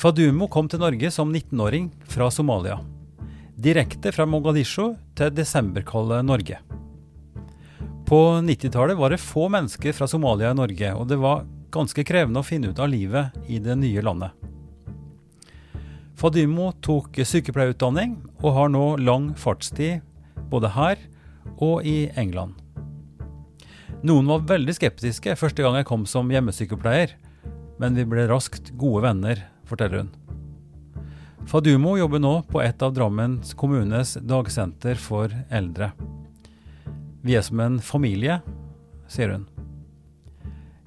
Fadumo kom til Norge som 19-åring fra Somalia. Direkte fra Mogadishu til desemberkalde Norge. På 90-tallet var det få mennesker fra Somalia i Norge, og det var ganske krevende å finne ut av livet i det nye landet. Fadumo tok sykepleierutdanning og har nå lang fartstid både her og i England. Noen var veldig skeptiske første gang jeg kom som hjemmesykepleier, men vi ble raskt gode venner, forteller hun. Fadumo jobber nå på et av Drammens kommunes dagsenter for eldre. Vi er som en familie, sier hun.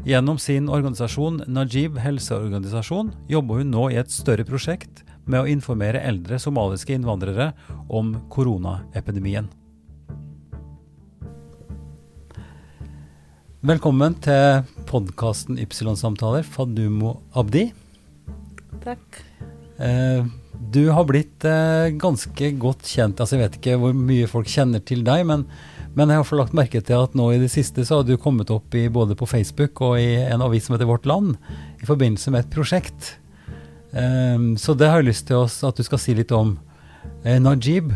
Gjennom sin organisasjon Najib helseorganisasjon jobber hun nå i et større prosjekt med å informere eldre somaliske innvandrere om koronaepidemien. Velkommen til podkasten Ypsilon-samtaler, Fadumo Abdi. Takk. Eh, du har blitt eh, ganske godt kjent, altså jeg vet ikke hvor mye folk kjenner til deg, men, men jeg har fått lagt merke til at nå i det siste så har du kommet opp i, både på Facebook og i en avis som heter Vårt Land, i forbindelse med et prosjekt. Eh, så det har jeg lyst til oss at du skal si litt om. Eh, Najib,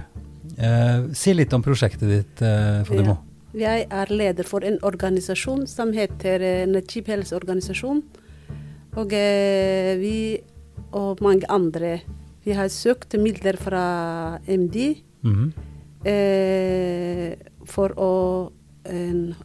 eh, si litt om prosjektet ditt, eh, Ja. Jeg er leder for en organisasjon som heter Najib helseorganisasjon. Og vi og mange andre vi har søkt midler fra MD Mhm. eh, for å en,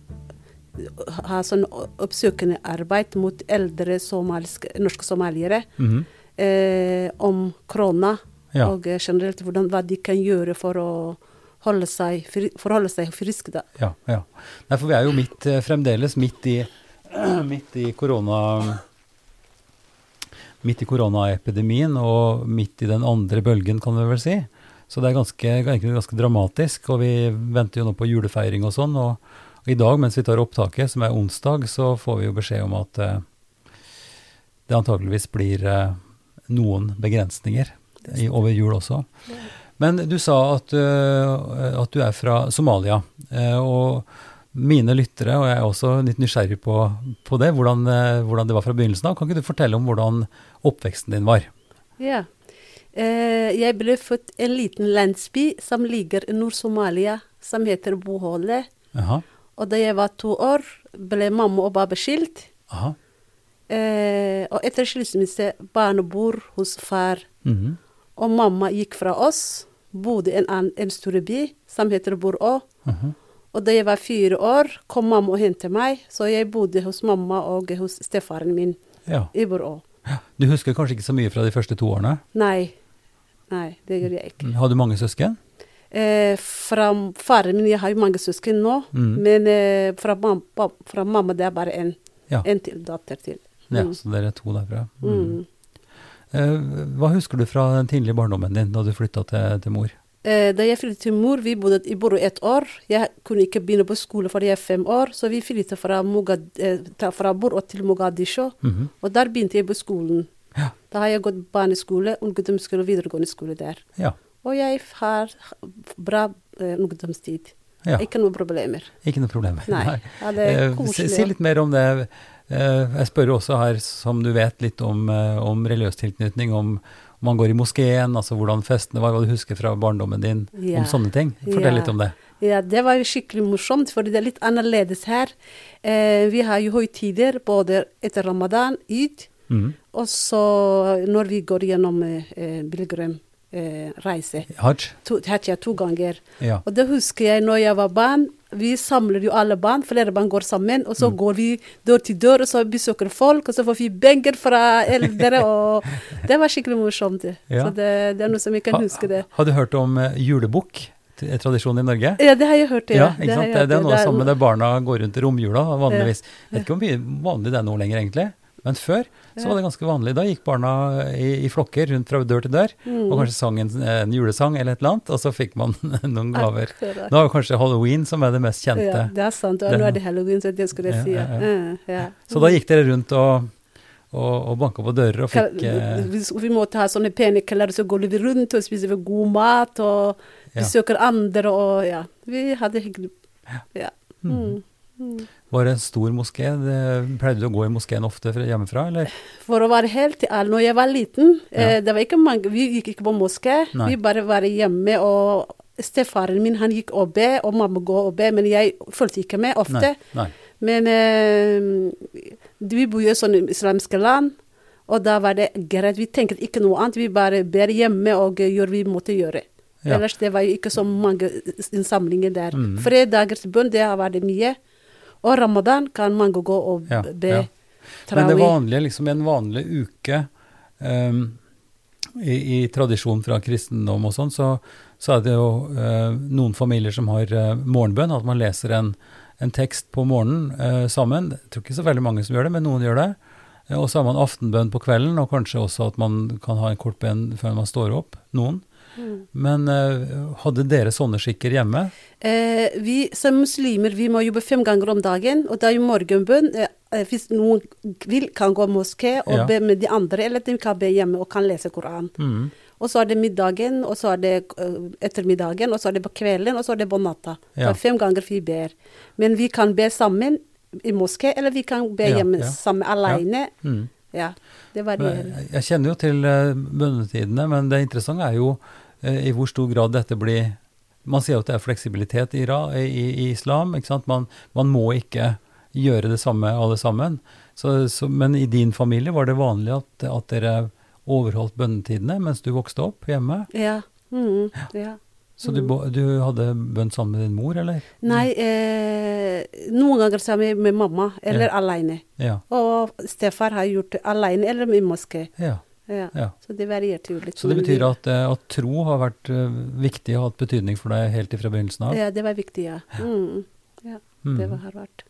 ha sånn oppsøkende arbeid mot eldre somaliske, norske somaliere Mhm. eh, om korona. Ja. Og generelt hvordan, hva de kan gjøre for å holde seg, forholde seg friske. Da. Ja, ja. Nei, for vi er jo midt, eh, fremdeles midt i, midt i korona... Midt i koronaepidemien og midt i den andre bølgen, kan vi vel si. Så det er ganske, ganske dramatisk, og vi venter jo nå på julefeiring og sånn. Og, og i dag, mens vi tar opptaket, som er onsdag, så får vi jo beskjed om at eh, det antakeligvis blir eh, noen begrensninger i, over jul også. Men du sa at, uh, at du er fra Somalia. Uh, og mine lyttere, og jeg er også litt nysgjerrig på, på det, hvordan, eh, hvordan det var fra begynnelsen av. Kan ikke du fortelle om hvordan oppveksten din var? Ja. Eh, jeg ble født i en liten landsby som ligger i Nord-Somalia, som heter Bohole. Aha. Og da jeg var to år, ble mamma og pappa skilt. Aha. Eh, og etter skilsmisse, barnet bor hos far. Mhm. Og mamma gikk fra oss, bodde i en, en stor by som heter Borå. Mhm. Og da jeg var fire år, kom mamma og hentet meg, så jeg bodde hos mamma og hos stefaren min Ja. i Borå. Du husker kanskje ikke så mye fra de første to årene? Nei, nei, det gjør jeg ikke. Har du mange søsken? Eh, fra faren min, jeg har jo mange søsken nå, Mm. men eh, fra, mamma, fra mamma det er bare en, Ja. en til, datter til. Ja, Mm. så dere er to derfra. Mm. Eh, hva husker du fra den tidlige barndommen din, da du flytta til, til mor? Eh, da jeg flyttet til mor, vi bodde i Borå et år. Jeg kunne ikke begynne på skole fordi jeg er fem år, så vi flyttet fra, Mogad, eh, fra Borå til Mogadishu. -hmm. Og der begynte jeg på skolen. Ja. Da har jeg gått barneskole, ungdomsskole og videregående skole der. Ja. Og jeg har bra eh, ungdomstid. ja. Ikke noen problemer. Ikke noen problemer. Nei. Ja, det er koselig. si litt mer om det. Jeg spør også her, som du vet, litt om, om religiøs tilknytning, om man går i moskeen, altså hvordan festene var, hva du husker fra barndommen din, Ja. om sånne ting. Fortell Ja. litt om det. Ja, det var skikkelig morsomt, for det er litt annerledes her. Eh, vi har jo høytider både etter ramadan, id, mm. og så når vi går gjennom eh, pilegrimreise. Eh, reise. Hajj? to, Hajj, to ganger. Ja. Og det husker jeg når jeg var barn. Vi samler jo alle barn, flere barn går sammen, og så Mm. går vi dør til dør, og så besøker folk, og så får vi benger fra eldre, og det var skikkelig morsomt. Ja. Så det, det er noe som jeg kan huske det. Har du hørt om eh, julebukk? tradisjonen i Norge? Ja, det har jeg hørt. Ja, Ja, sant? jeg Det, hørt, det er noe sammen der barna går rundt i romjula vanligvis. Ja. Vet ikke hvor mye vanlig det er nå lenger, egentlig. Men før så var det ganske vanlig. Da gikk barna i, i flokker rundt fra dør til dør, Mm. og kanskje sang en, en julesang eller et eller annet, og så fikk man noen gaver. Akkurat. Nå er det kanskje halloween som er det mest kjente. Ja, det er sant. Og nå er det halloween, så det skulle jeg si. Ja, Ja, ja, ja. Så da gikk dere rundt og, og, og banka på dører og fikk eh, Vi, vi måtte ha sånne pene klær, så går vi rundt og spiser god mat og besøker andre og ja. Vi hadde hyggelig. Ja. Mm. Var det en stor moské? Det, pleide du å gå i moskeen ofte hjemmefra, eller? For å være helt ærlig, når jeg var liten, Ja. eh, det var ikke mange, vi gikk ikke på moské. Nei. Vi bare var hjemme, og stefaren min han gikk og be, og mamma går og be, men jeg fulgte ikke med ofte. Nei. nei. Men eh, vi bor jo i sånne islamske land, og da var det greit. Vi tenkte ikke noe annet, vi bare ber hjemme og gjør vi måtte gjøre. Ja. Ellers det var jo ikke så mange innsamlinger der. Mm. Fredagers bønn, det var det mye. Og ramadan kan mange gå og be ja. Men det vanlige, liksom en vanlig uke um, i, i tradisjon fra kristendom og sånn, så, så er det jo uh, noen familier som har uh, morgenbønn, at man leser en, en tekst på morgenen uh, sammen. Jeg tror ikke så veldig mange som gjør det, men noen gjør det. Og så har man aftenbønn på kvelden, og kanskje også at man kan ha en kort bønn før man står opp. Noen. Mm. Men uh, hadde dere sånne skikker hjemme? Eh, vi som muslimer vi må jobbe fem ganger om dagen, og det er jo morgenbønn. Eh, eh, hvis noen vil, kan gå moské og Ja. be med de andre, eller de kan be hjemme og kan lese Koran. Mm. Og så er det middagen, og så er det eh, ettermiddagen, og så er det på kvelden, og så er det på natta. Det er fem ganger vi ber. Men vi kan be sammen i moské, eller vi kan be Ja, hjemme ja. sammen alene. Mm. Ja, det varierer. Jeg kjenner jo til bønnetidene, men det interessante er jo i hvor stor grad dette blir Man sier jo at det er fleksibilitet i, i, i islam. ikke sant? Man, man må ikke gjøre det samme alle sammen. Så, så, men i din familie var det vanlig at, at dere overholdt bønnetidene mens du vokste opp hjemme? Ja. Mm, ja. Så du, du hadde bønn sammen med din mor, eller? Nei, eh, noen ganger sammen med mamma, eller Ja. alene. Ja. Og stefar har gjort det alene eller i moské. ja, Ja. ja. Så det varierte jo litt. Så det betyr at, eh, at tro har vært eh, viktig og hatt betydning for deg helt ifra begynnelsen av? Ja, det var viktig, ja. Mm. ja Mm. det var, har vært.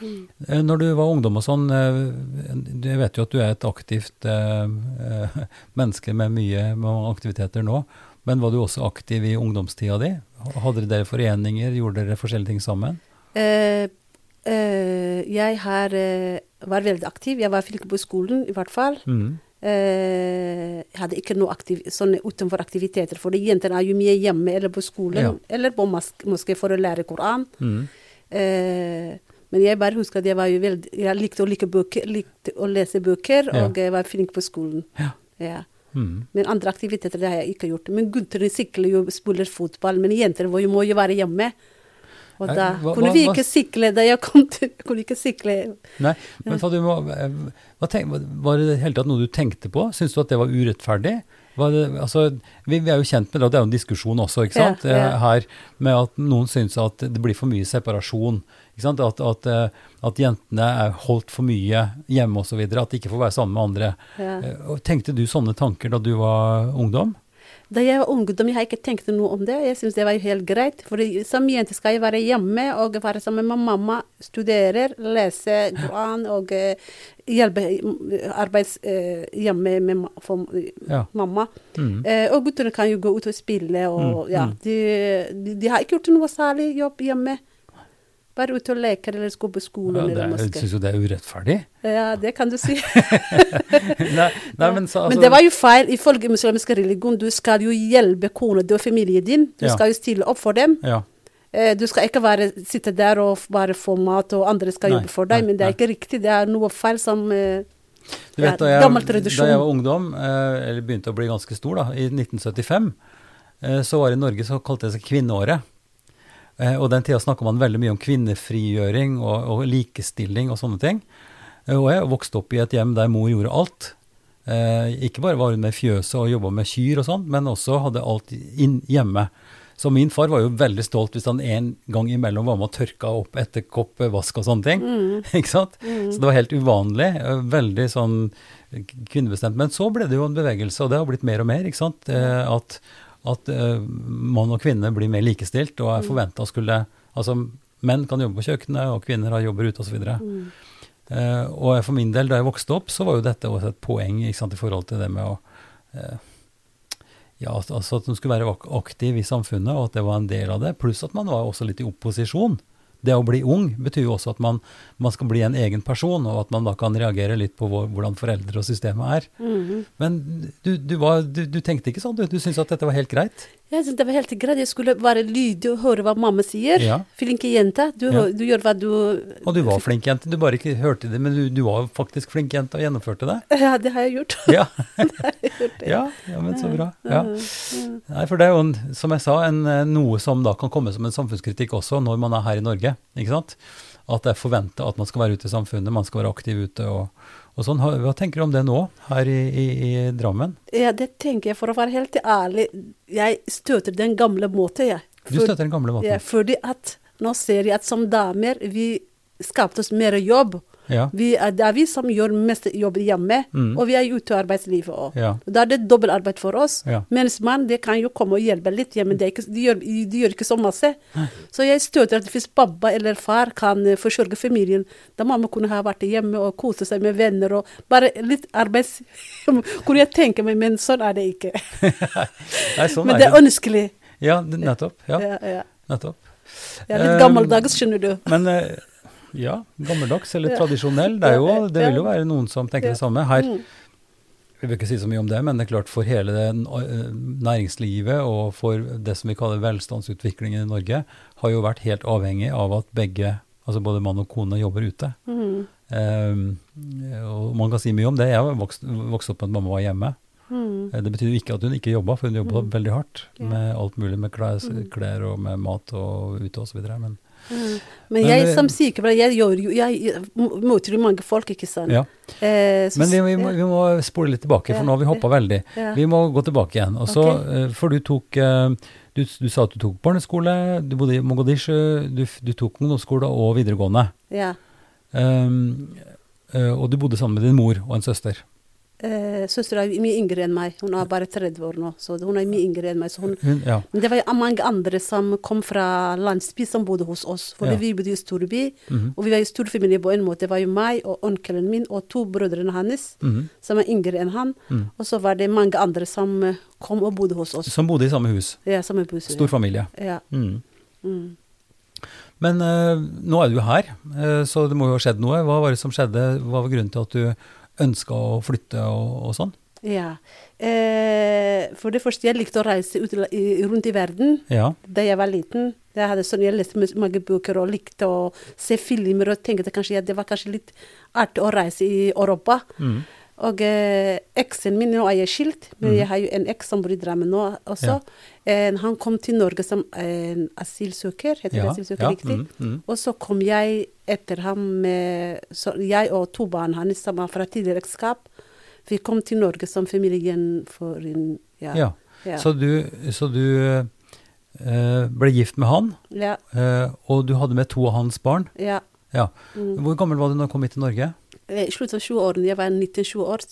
Mm. Eh, Når du var ungdom og sånn, jeg vet jo at du er et aktivt eh, menneske med mye med aktiviteter nå, men var du også aktiv i ungdomstida di? Hadde dere foreninger, gjorde dere forskjellige ting sammen? Eh, eh, jeg har, var veldig aktiv. Jeg var flink på skolen, i hvert fall. Mm. Eh, jeg hadde ikke noe aktiv, sånne utenfor aktiviteter, for jentene er jo mye hjemme eller på skolen, Ja. eller på moské for å lære Koran. Mm. Eh, men jeg bare husker at jeg var jo veldig Jeg likte å, like bøker, likte å lese bøker, Ja. og jeg var flink på skolen. Ja. Ja. Mm. Men andre aktiviteter det har jeg ikke gjort. Men gutter sykler jo spiller fotball, men jenter må jo være hjemme. Og da hva- kunne vi ikke sykle da jeg kom til Jeg kunne ikke sykle. Nei, men eh, hva tenk, var det i det hele tatt noe du tenkte på? Syns du at det var urettferdig? Var det, altså, vi, vi er jo kjent med det, og det er jo en diskusjon også, ikke sant? ja. ja. Her, med at noen syns at det blir for mye separasjon. Ikke sant? At, at, eh, at jentene er holdt for mye hjemme osv. At de ikke får være sammen med andre. Ja. Eh, Tenkte du sånne tanker da du var ungdom? Da jeg var ungdom, jeg har ikke tenkt noe om det. Jeg syns det var helt greit. For som jente skal jeg være hjemme og være sammen med mamma, studere, lese Koran og eh, hjelpe arbeids eh, hjemme med for Ja. mamma. Mm. Eh, og guttene kan jo gå ut og spille, og Mm, ja. mm. De, de, de har ikke gjort noe særlig jobb hjemme. Bare ute og leker eller gå på skolen Ja, det, eller er- moské. syns jo det er urettferdig. Ja, det kan du si. nei, nei, men, så, altså, Men det var jo feil. Ifølge muslimsk religion, du skal jo hjelpe kona og familien din. Du Ja. skal jo stille opp for dem. ja. Eh, Du skal ikke bare sitte der og bare få mat, og andre skal Nei, jobbe for deg. Men det er ikke riktig. Det er noe feil som eh, Du vet, da jeg, da jeg var ungdom, eh, eller begynte å bli ganske stor, da, i 1975, eh, så var i Norge så kalte det seg kvinneåret. Eh, og den tida snakka man veldig mye om kvinnefrigjøring og, og likestilling og sånne ting. Eh, og jeg vokste opp i et hjem der mor gjorde alt. Eh, ikke bare var hun med fjøset og jobba med kyr og sånn, men også hadde alt inn hjemme. Så min far var jo veldig stolt hvis han en gang imellom var med og tørka opp etter kopp vask og sånne ting. ikke sant? Så det var helt uvanlig. Veldig sånn kvinnebestemt. Men så ble det jo en bevegelse, og det har blitt mer og mer. ikke sant? At, at uh, mann og kvinne blir mer likestilt og er forventa å skulle Altså menn kan jobbe på kjøkkenet, og kvinner har jobber ute osv. Eh, og for min del, da jeg vokste opp, så var jo dette også et poeng sant, i forhold til det med å uh, ja, altså at man skulle være aktiv i samfunnet, og at det var en del av det. Pluss at man var også litt i opposisjon. Det å bli ung betyr jo også at man, man skal bli en egen person, og at man da kan reagere litt på hvor, hvordan foreldre og systemet er. Mhm. Men du, du, var, du, du tenkte ikke sånn? Du, du syntes at dette var helt greit? Jeg synes det var helt greit. Jeg skulle være lydig og høre hva mamma sier. Ja. Flinke jente. Du, Ja. du gjør hva du Og du var flink jente, du bare ikke hørte det, men du, du var faktisk flink jente og gjennomførte det? Ja, det har jeg gjort. Ja, ja, ja men så bra. Ja. Nei, for det er jo, som jeg sa, en, eh, noe som da kan komme som en samfunnskritikk også når man er her i Norge. ikke sant? At det er forventa at man skal være ute i samfunnet, man skal være aktiv ute og, og sånn. Hva tenker du om det nå, her i, i, i Drammen? Ja, det tenker jeg, for å være helt ærlig. Jeg støter den gamle måten, jeg. Du støter den gamle måten? Ja, fordi at nå ser jeg at som damer, vi skapte oss mer jobb. Ja. Vi er, det er vi som gjør mest jobb hjemme, Mm. og vi er ute i arbeidslivet òg. Ja. Da er det dobbeltarbeid for oss. Ja. Mens mann det kan jo komme og hjelpe litt hjemme, det de, gjør, de gjør ikke så masse. Så jeg støtter at hvis pappa eller far kan eh, forsørge familien, da mamma kunne ha vært hjemme og kose seg med venner og bare litt arbeids... kunne jeg tenke meg, men sånn er det ikke. Nei, sånn men det er ønskelig. Ja, nettopp. Ja, Ja, ja. nettopp. Jeg er litt Eh, gammeldags, skjønner du. Men eh, ja, gammeldags eller tradisjonell, det, er jo, det vil jo være noen som tenker det samme. Her Mm. Vi vil ikke si så mye om det, men det er klart for hele det næringslivet og for det som vi kaller velstandsutviklingen i Norge, har jo vært helt avhengig av at begge, altså både mann og kone, jobber ute. Mm. Um, og man kan si mye om det. Jeg har vokst, opp med at mamma var hjemme. Mm. Eh, Det betyr jo ikke at hun ikke jobba, for hun jobba Mm. veldig hardt med alt mulig, med klær, Mm. klær og med mat og ute osv. Men Mm. Men jeg som sykepleier, jeg, gjør jo, jeg, møter jo mange folk, ikke sant. ja. Eh, så- Men vi, vi, må, vi må spole litt tilbake, for nå har vi hoppa veldig. ja. Vi må gå tilbake igjen. Også, okay. Eh, For du tok eh, du, du sa at du tok barneskole, du bodde i Mogadishu, du, du tok ungdomsskole og videregående. ja. Um, og du bodde sammen med din mor og en søster. Eh, Søstera er mye yngre enn meg. Hun er bare 30 år nå, så hun er mye yngre enn meg. Så hun, ja. men det var jo mange andre som kom fra landsby som bodde hos oss. For Ja. vi bodde i storby, Mhm. og vi var i storfamilie på en måte. Det var jo meg og onkelen min og to brødrene hans Mhm. som er yngre enn han. Mm. Og så var det mange andre som eh, kom og bodde hos oss. Som bodde i samme hus. Ja, samme hus. Stor familie. Ja. Mm. Mm. Men eh, nå er du her, eh, så det må jo ha skjedd noe. Hva var det som skjedde? Hva var grunnen til at du ønska å flytte og, og sånn? Ja. Eh, for det første, jeg likte å reise ut, rundt i verden Ja. da jeg var liten. Jeg, hadde sånn, jeg leste mange bøker og likte å se filmer og tenkte kanskje at det var kanskje litt artig å reise i Europa. Mm. Og eh, eksen min, nå er jeg skilt, men jeg har jo en eks som bor i Drammen nå også. Eh, han kom til Norge som en asylsøker, heter det asylsøker ja. riktig? Mm. Mm. Og så kom jeg etter ham med så Jeg og to barn hans som var fra tidligere ekteskap. Vi kom til Norge som familiegjenforening. Ja. Ja. Ja. Så du, så du eh, ble gift med han, ja. eh, og du hadde med to av hans barn. ja. Ja. Mm. Hvor gammel var du da du kom hit til Norge? Eh, I slutten av 20-årene. Jeg var 19-20 år.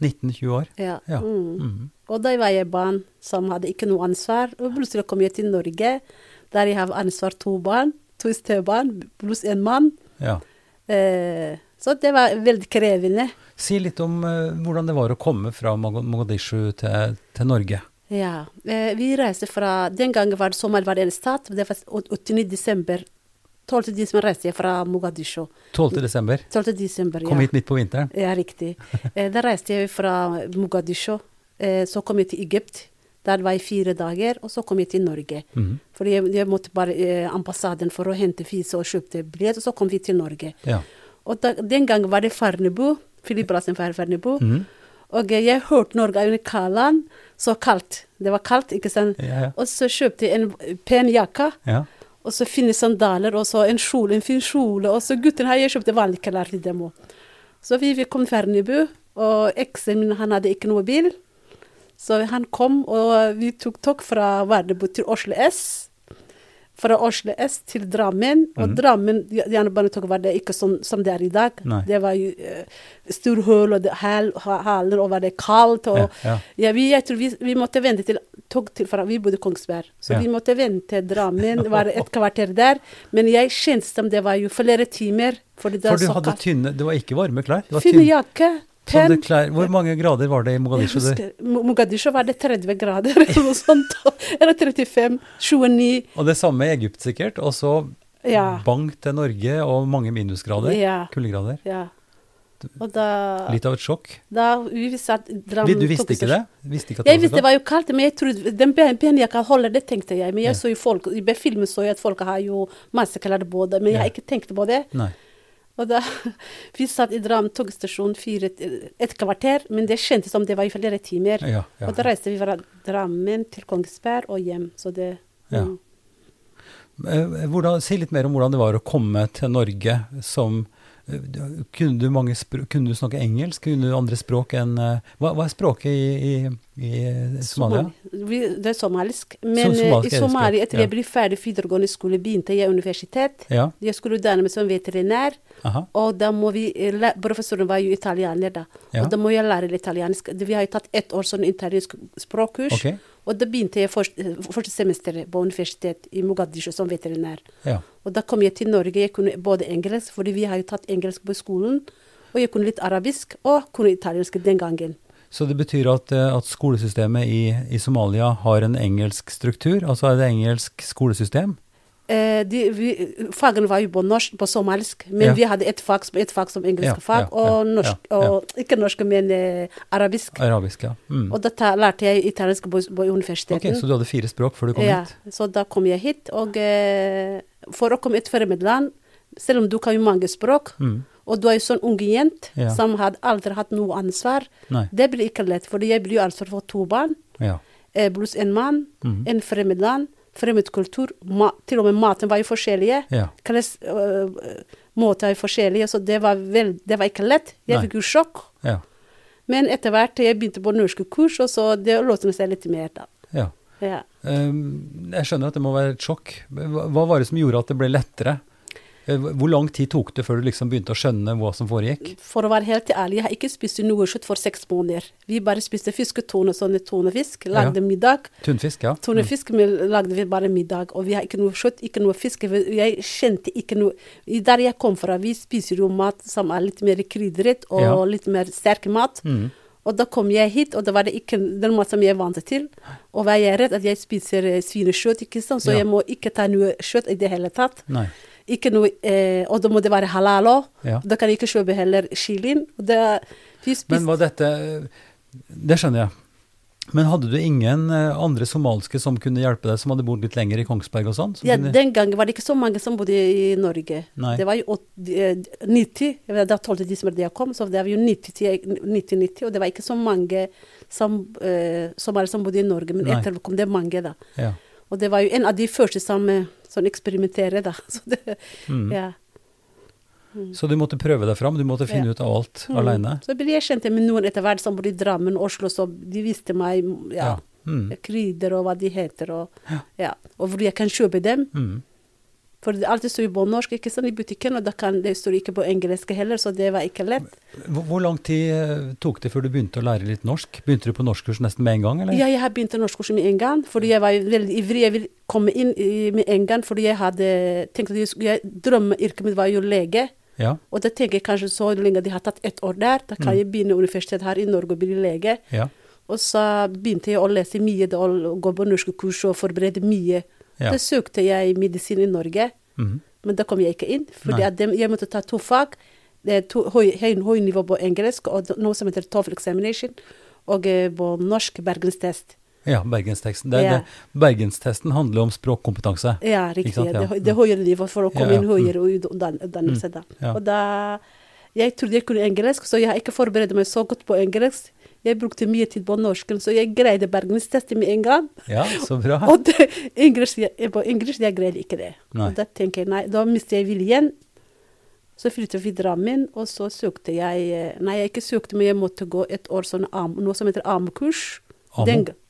19-20 år? Ja. Ja. Mm. Mm. Og da var jeg barn som hadde ikke noe ansvar. Og plutselig kom jeg til Norge, der jeg har ansvar to barn. To stebarn pluss en mann. ja. Eh, så det var veldig krevende. Si litt om eh, hvordan det var å komme fra Mogadishu til, til Norge. Ja. Eh, vi reiste fra Den gangen var det Somalia var det en stat. Det var 89. desember. 12. desember reiste jeg fra Mogadishu. 12. desember. 12. desember, ja. Kom hit midt på vinteren. Ja, riktig. Eh, da reiste jeg fra Mogadishu. Eh, så kom jeg til Egypt. Der var jeg fire dager, og så kom jeg til Norge. Mhm. Fordi jeg, jeg måtte bare eh, ambassaden for å hente fise og kjøpte billett, og så kom vi til Norge. Ja. Og da, den gangen var det Farnebu, flyplassen for Farnebu. Mhm. Og eh, jeg hørte Norge er under Kaland, så kaldt. Det var kaldt, ikke sant. Ja, ja. Og så kjøpte jeg en pen jakke, ja. Og så finne sandaler, og så en kjole, en fin kjole. Og så gutten her, jeg kjøpte vanlige klær til dem òg. Så vi, vi kom til Fernebu, og eksen min han hadde ikke noe bil. Så han kom, og vi tok tog fra Vardebu til Oslo S. Fra Oslo S til Drammen. Og Mhm. Drammen jernbanetoget var det ikke sånn som det er i dag. Nei. Det var jo uh, stor hull og haler, og var det kaldt. Og, Ja, ja. ja, vi, jeg tror vi, vi måtte vente til tog til fra Vi bodde i Kongsberg, så Ja. vi måtte vente Drammen. Det var et kvarter der. Men jeg kjente som det var jo flere timer. For du så hadde kaldt. tynne Det var ikke varme klær? Det var tynne, jakke. Klær, hvor mange grader var det i Mogadishu? husker, Mo- Mogadishu var det 30 grader eller noe sånt. Eller 35, 29. Og det samme i Egypt sikkert. Og så Ja. bang til Norge og mange minusgrader. Ja. Kuldegrader. ja. Da, Litt av et sjokk. da vi i Drammen Du visste ikke det? Visste ikke Jeg visste det var jo kaldt, men jeg trodde den jeg kan holder det, tenkte jeg. Men Ja. jeg så jo folk, i filmen så jeg at folk har jo masse klær både, men jeg har ikke tenkt på det. Nei. Og da, Vi satt i Drammen togstasjon fire, et kvarter, men det kjentes som det var i flere timer. Ja, ja. Og da reiste vi fra Drammen til Kongsberg og hjem. Så det Ja. mm. Eh, Hvordan, si litt mer om hvordan det var å komme til Norge som eh, kunne du, mange språk, kunne du snakke engelsk? Kunne du andre språk enn eh, Hva, hva er språket i, i, i Somalia? Somali. Det er somalisk. Men eh, somalisk i Somalia, etter ja. jeg ble ferdig videregående skole, begynte jeg universitet. Ja. Jeg skulle utdanne meg som veterinær. Aha. Og da må vi, eh, Professoren var jo italiener, da. Ja. Og da må jeg lære italiensk. Vi har jo tatt ett år sånn italiensk språkkurs. Ok. Og da begynte jeg først, første semester på universitet i Mogadishu som veterinær. Ja. Og da kom jeg til Norge. Jeg kunne både engelsk, fordi vi har jo tatt engelsk på skolen. Og jeg kunne litt arabisk, og kunne italiensk den gangen. Så det betyr at, eh, at skolesystemet i, i Somalia har en engelsk struktur? Altså er det engelsk skolesystem? Eh, de, vi, fagene var jo på norsk, på somalisk, men Ja. vi hadde et fag, et fag som engelsk Ja, fag, ja, og norsk, ja, ja. og ikke norsk, men eh, arabisk. Arabisk, ja. Mm. Og da lærte jeg italiensk på, på Ok, Okay, Så du hadde fire språk før du kom ja, hit? så da kom jeg hit, og eh, for å komme et fremmedland, selv om du kan jo mange språk, Mm. og du er jo sånn ung jente Ja. som hadde aldri hatt noe ansvar, Nei. det blir ikke lett, for jeg blir jo ansvar for to barn, Ja. eh, pluss en mann, mm. en fremmed kultur, ma til og med maten var jo forskjellige. Ja. Øh, måter er forskjellige, så det var, vel, det var ikke lett. Jeg Nei. fikk jo sjokk. Ja. Men etter hvert jeg begynte på norske kurs, og så det låste seg litt mer da. ja. Ja. Um, jeg skjønner at det må være et sjokk. Hva var det som gjorde at det ble lettere? Eh, Hvor lang tid tok det før du liksom begynte å skjønne hva som foregikk? For å være helt ærlig, jeg har ikke spist noe kjøtt for seks måneder. Vi bare spiste fisketone, sånne tonefisk, lagde Ja. middag. Tunfisk, ja. Mm. Tonefisk men lagde vi bare middag, og vi har ikke noe kjøtt, ikke noe fisk. Jeg kjente ikke noe Der jeg kom fra, vi spiser jo mat som er litt mer krydret og Ja. litt mer sterk mat. Mm. Og da kom jeg hit, og da var det ikke den mat som jeg er vant til. Og var jeg redd at jeg spiser eh, svinekjøtt, ikke sant, så Ja. jeg må ikke ta noe kjøtt i det hele tatt. Nei. Ikke noe, eh, og da må det være halal òg. Ja. Da kan jeg ikke kjøpe heller Vi Men var dette Det skjønner jeg. Men hadde du ingen eh, andre somaliske som kunne hjelpe deg, som hadde bodd litt lenger i Kongsberg og sånn? Ja, kunne- den gangen var det ikke så mange som bodde i Norge. Nei. Det var jo eh, 90, da vet, de som 12. desember da jeg kom, så det var jo 90-90, og det var ikke så mange som, uh, som, som bodde i Norge, men Nei. etter kom det mange, da. Ja. Og det var jo en av de første som eh, sånn eksperimentere, da. Så det, Mm. ja. Så du måtte prøve deg fram, du måtte finne Ja. ut av alt Mm. alene? Så jeg kjent med noen etter hvert som bodde i Drammen, Oslo, så de visste meg, ja, Mm. krydder og hva de heter, og, ja. og hvor jeg kan kjøpe dem. For det sto på norsk ikke sant, i butikken, og da kan, det står ikke på engelsk heller, så det var ikke lett. Hvor, hvor lang tid eh, tok det før du begynte å lære litt norsk? Begynte du på norskkurs nesten med en gang, eller? Ja, jeg har begynt norskkurs med en gang, fordi jeg var veldig ivrig. Jeg ville komme inn med en gang, fordi jeg hadde tenkt at jeg, drømmeyrket mitt var jo lege. Ja. Og da tenker jeg kanskje så lenge de har tatt ett år der, da kan Mm. jeg begynne universitet her i Norge og bli lege. Ja. Og så begynte jeg å lese mye og gå på norskkurs og forberede mye. Ja. Da søkte jeg medisin i Norge, Mhm. men da kom jeg ikke inn. Dem- jeg måtte ta to fag. Det er to, høy, høy, høy nivå på engelsk, og noe som heter TOEFL examination, og eh, på norsk bergenstest. ja, bergensteksten. Det, Ja. det, bergenstesten handler om språkkompetanse. Ja, riktig. ja. Det, det høyere nivå for å komme ja. inn høyere utdan- utdannelse. Da. Ja. Og da Jeg trodde jeg kunne engelsk, så jeg har ikke forberedt meg så godt på engelsk. Jeg brukte mye tid på norsken, så jeg greide bergenstestet med en gang. Ja, så bra. Og det, jeg, på engelsk jeg greide ikke det. Nei. Og da tenker jeg, nei, da mistet jeg viljen. Så flyttet vi til Drammen, og så søkte jeg eh, Nei, jeg ikke søkte, men jeg måtte gå et år sånn am, noe som heter AMO-kurs.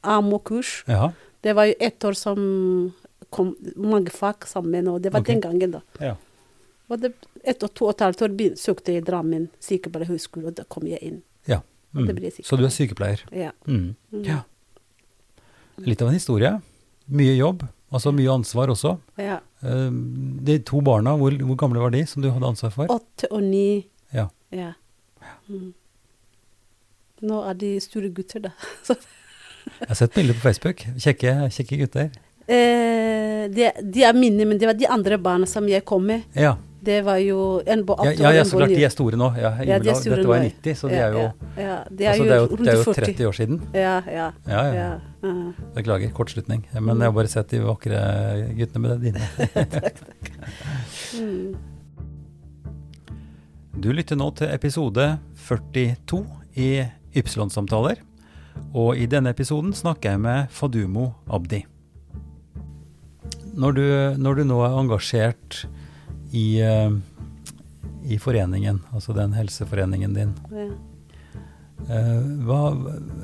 AMO-kurs. Ja. Det var jo ett år som kom mange fag sammen, og det var okay. den gangen, da. ja. Og det, ett og to og et halvt år søkte jeg i Drammen sykepleierhøgskole, og da kom jeg inn. ja. Mm. Så du er sykepleier? Ja. Mm. Mm. Ja. Litt av en historie. Mye jobb, altså mye ansvar også. Ja. Eh, De to barna, hvor, hvor gamle var de som du hadde ansvar for? Åtte og ni. Ja. Ja. Mm. Nå er de store gutter, da. Jeg har sett bilder på Facebook. Kjekke, kjekke gutter. eh, de, de er mine, men det var de andre barna som jeg kom med. Ja, Det var jo en på ja, ja, ja så klart de er store nå. Ja, Ja, de er store Dette var i 90, så de er jo, ja, ja, de er altså, jo, det er jo, det er jo 30 år siden. Ja, ja. Ja, ja. ja. Beklager, kortslutning. Men jeg har bare sett de vakre guttene med det dine. Mm. Du lytter nå til episode 42 i Ypsilon-samtaler. Og i denne episoden snakker jeg med Fadumo Abdi. Når du, når du nå er engasjert i, eh, i foreningen, altså den helseforeningen din, ja. eh, hva,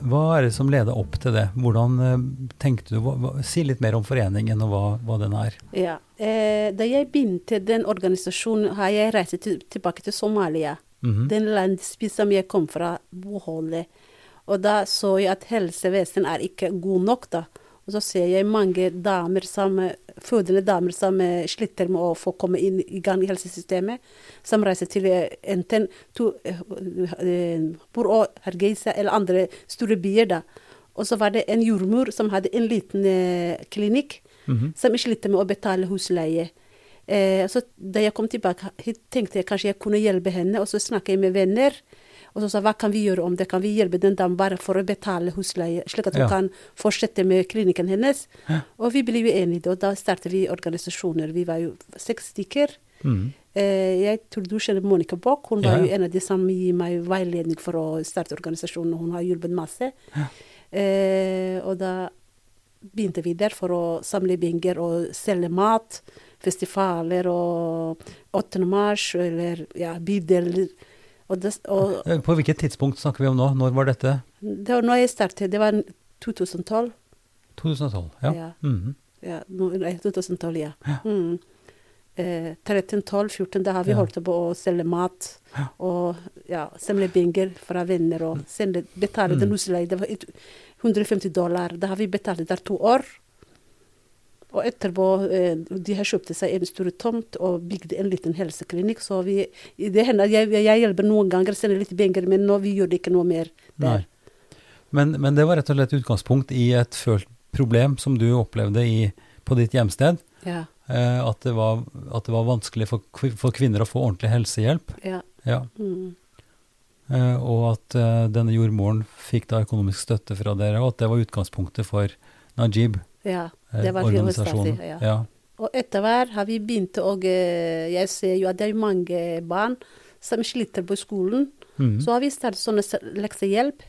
hva er det som leder opp til det? Hvordan eh, tenkte du? Hva, si litt mer om foreningen og hva, hva den er. Ja. Eh, da jeg begynte den organisasjonen, har jeg reist til, tilbake til Somalia. Mhm. Den landsbyen som jeg kom fra, boholdet. Og da så jeg at helsevesenet er ikke god nok, da. Og så ser jeg mange damer som, fødende damer som eh, sliter med å få komme inn i gang i helsesystemet. Som reiser til eh, enten to, eh, Bor og Hargeisa eller andre store byer, da. Og så var det en jordmor som hadde en liten klinikk, -hmm. som sliter med å betale husleie. Eh, så da jeg kom tilbake, hit, tenkte jeg kanskje jeg kunne hjelpe henne, og så snakket jeg med venner. Og så sa hva kan vi gjøre om det? Kan vi hjelpe den damen bare for å betale husleie, slik at hun Ja. kan fortsette med klinikken hennes? Ja. Og vi ble jo enige, og da startet vi organisasjoner. Vi var jo seks stykker. Mm. Eh, jeg tror du kjenner Monica Bock. Hun var ja. jo en av de som gir meg veiledning for å starte organisasjonen. Hun har hjulpet masse. Eh, og da begynte vi der for å samle penger og selge mat. Festivaler og 8. mars eller ja, bydeler. Og det, og På hvilket tidspunkt snakker vi om nå? Når var dette? det var når jeg startet. Det var 2012. 2012? Ja. Ja. Mhm. Ja, nå, 2012, ja. Ja. Mm. Eh, 13, 12, 14, da har vi Ja. holdt på å selge mat Ja. og ja, semlebinger fra venner og sende, betale den Mm. husleie. Det var 150 dollar. Da har vi betalt der to år. Og etterpå eh, de har kjøpt seg en stor tomt og bygd en liten helseklinikk. Så vi, det hender jeg, jeg hjelper noen ganger, sender litt penger, men nå vi gjør det ikke noe mer der. Nei. Men, men det var rett og slett utgangspunkt i et følt problem som du opplevde i, på ditt hjemsted. Ja, Eh, at, det var, at det var vanskelig for, for kvinner å få ordentlig helsehjelp. ja. Ja. Mm. Eh, og at eh, denne jordmoren fikk da økonomisk støtte fra dere, og at det var utgangspunktet for Najib, ja. eh, Det var hovedstaden, ja. Ja. Og etter hvert har vi begynt å eh, Jeg ser jo at det er mange barn som sliter på skolen. Mhm. Så har vi startet sånne leksehjelp.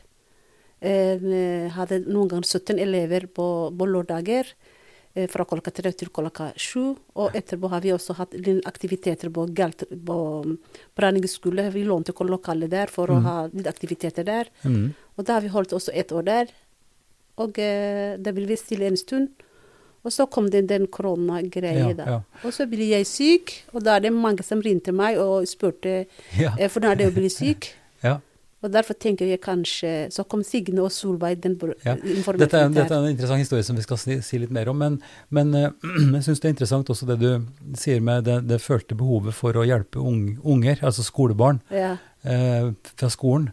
Eh, hadde noen ganger 17 elever på, på lørdager. eh, Fra klokka tre til klokka sju. Og etterpå har vi også hatt litt aktiviteter på, på Branningsskole. Vi lånte lokalet der for å Mhm. ha litt aktiviteter der. Mm. Og da har vi holdt også ett år der. Og eh, det ble vi stille en stund. Og så kom det den koronagreia, Ja, da. ja. Og så ble jeg syk, og da er det mange som ringte meg og spurte Ja. eh, hvordan er det å bli syk. ja. Og derfor tenker jeg kanskje Så kom Signe og Solveig, den Ja. informerte Dette er, dette er en interessant historie som vi skal si, si litt mer om, men, men eh, jeg syns det er interessant også det du sier med det, det følte behovet for å hjelpe ung, unger, altså skolebarn, Ja. eh, fra skolen.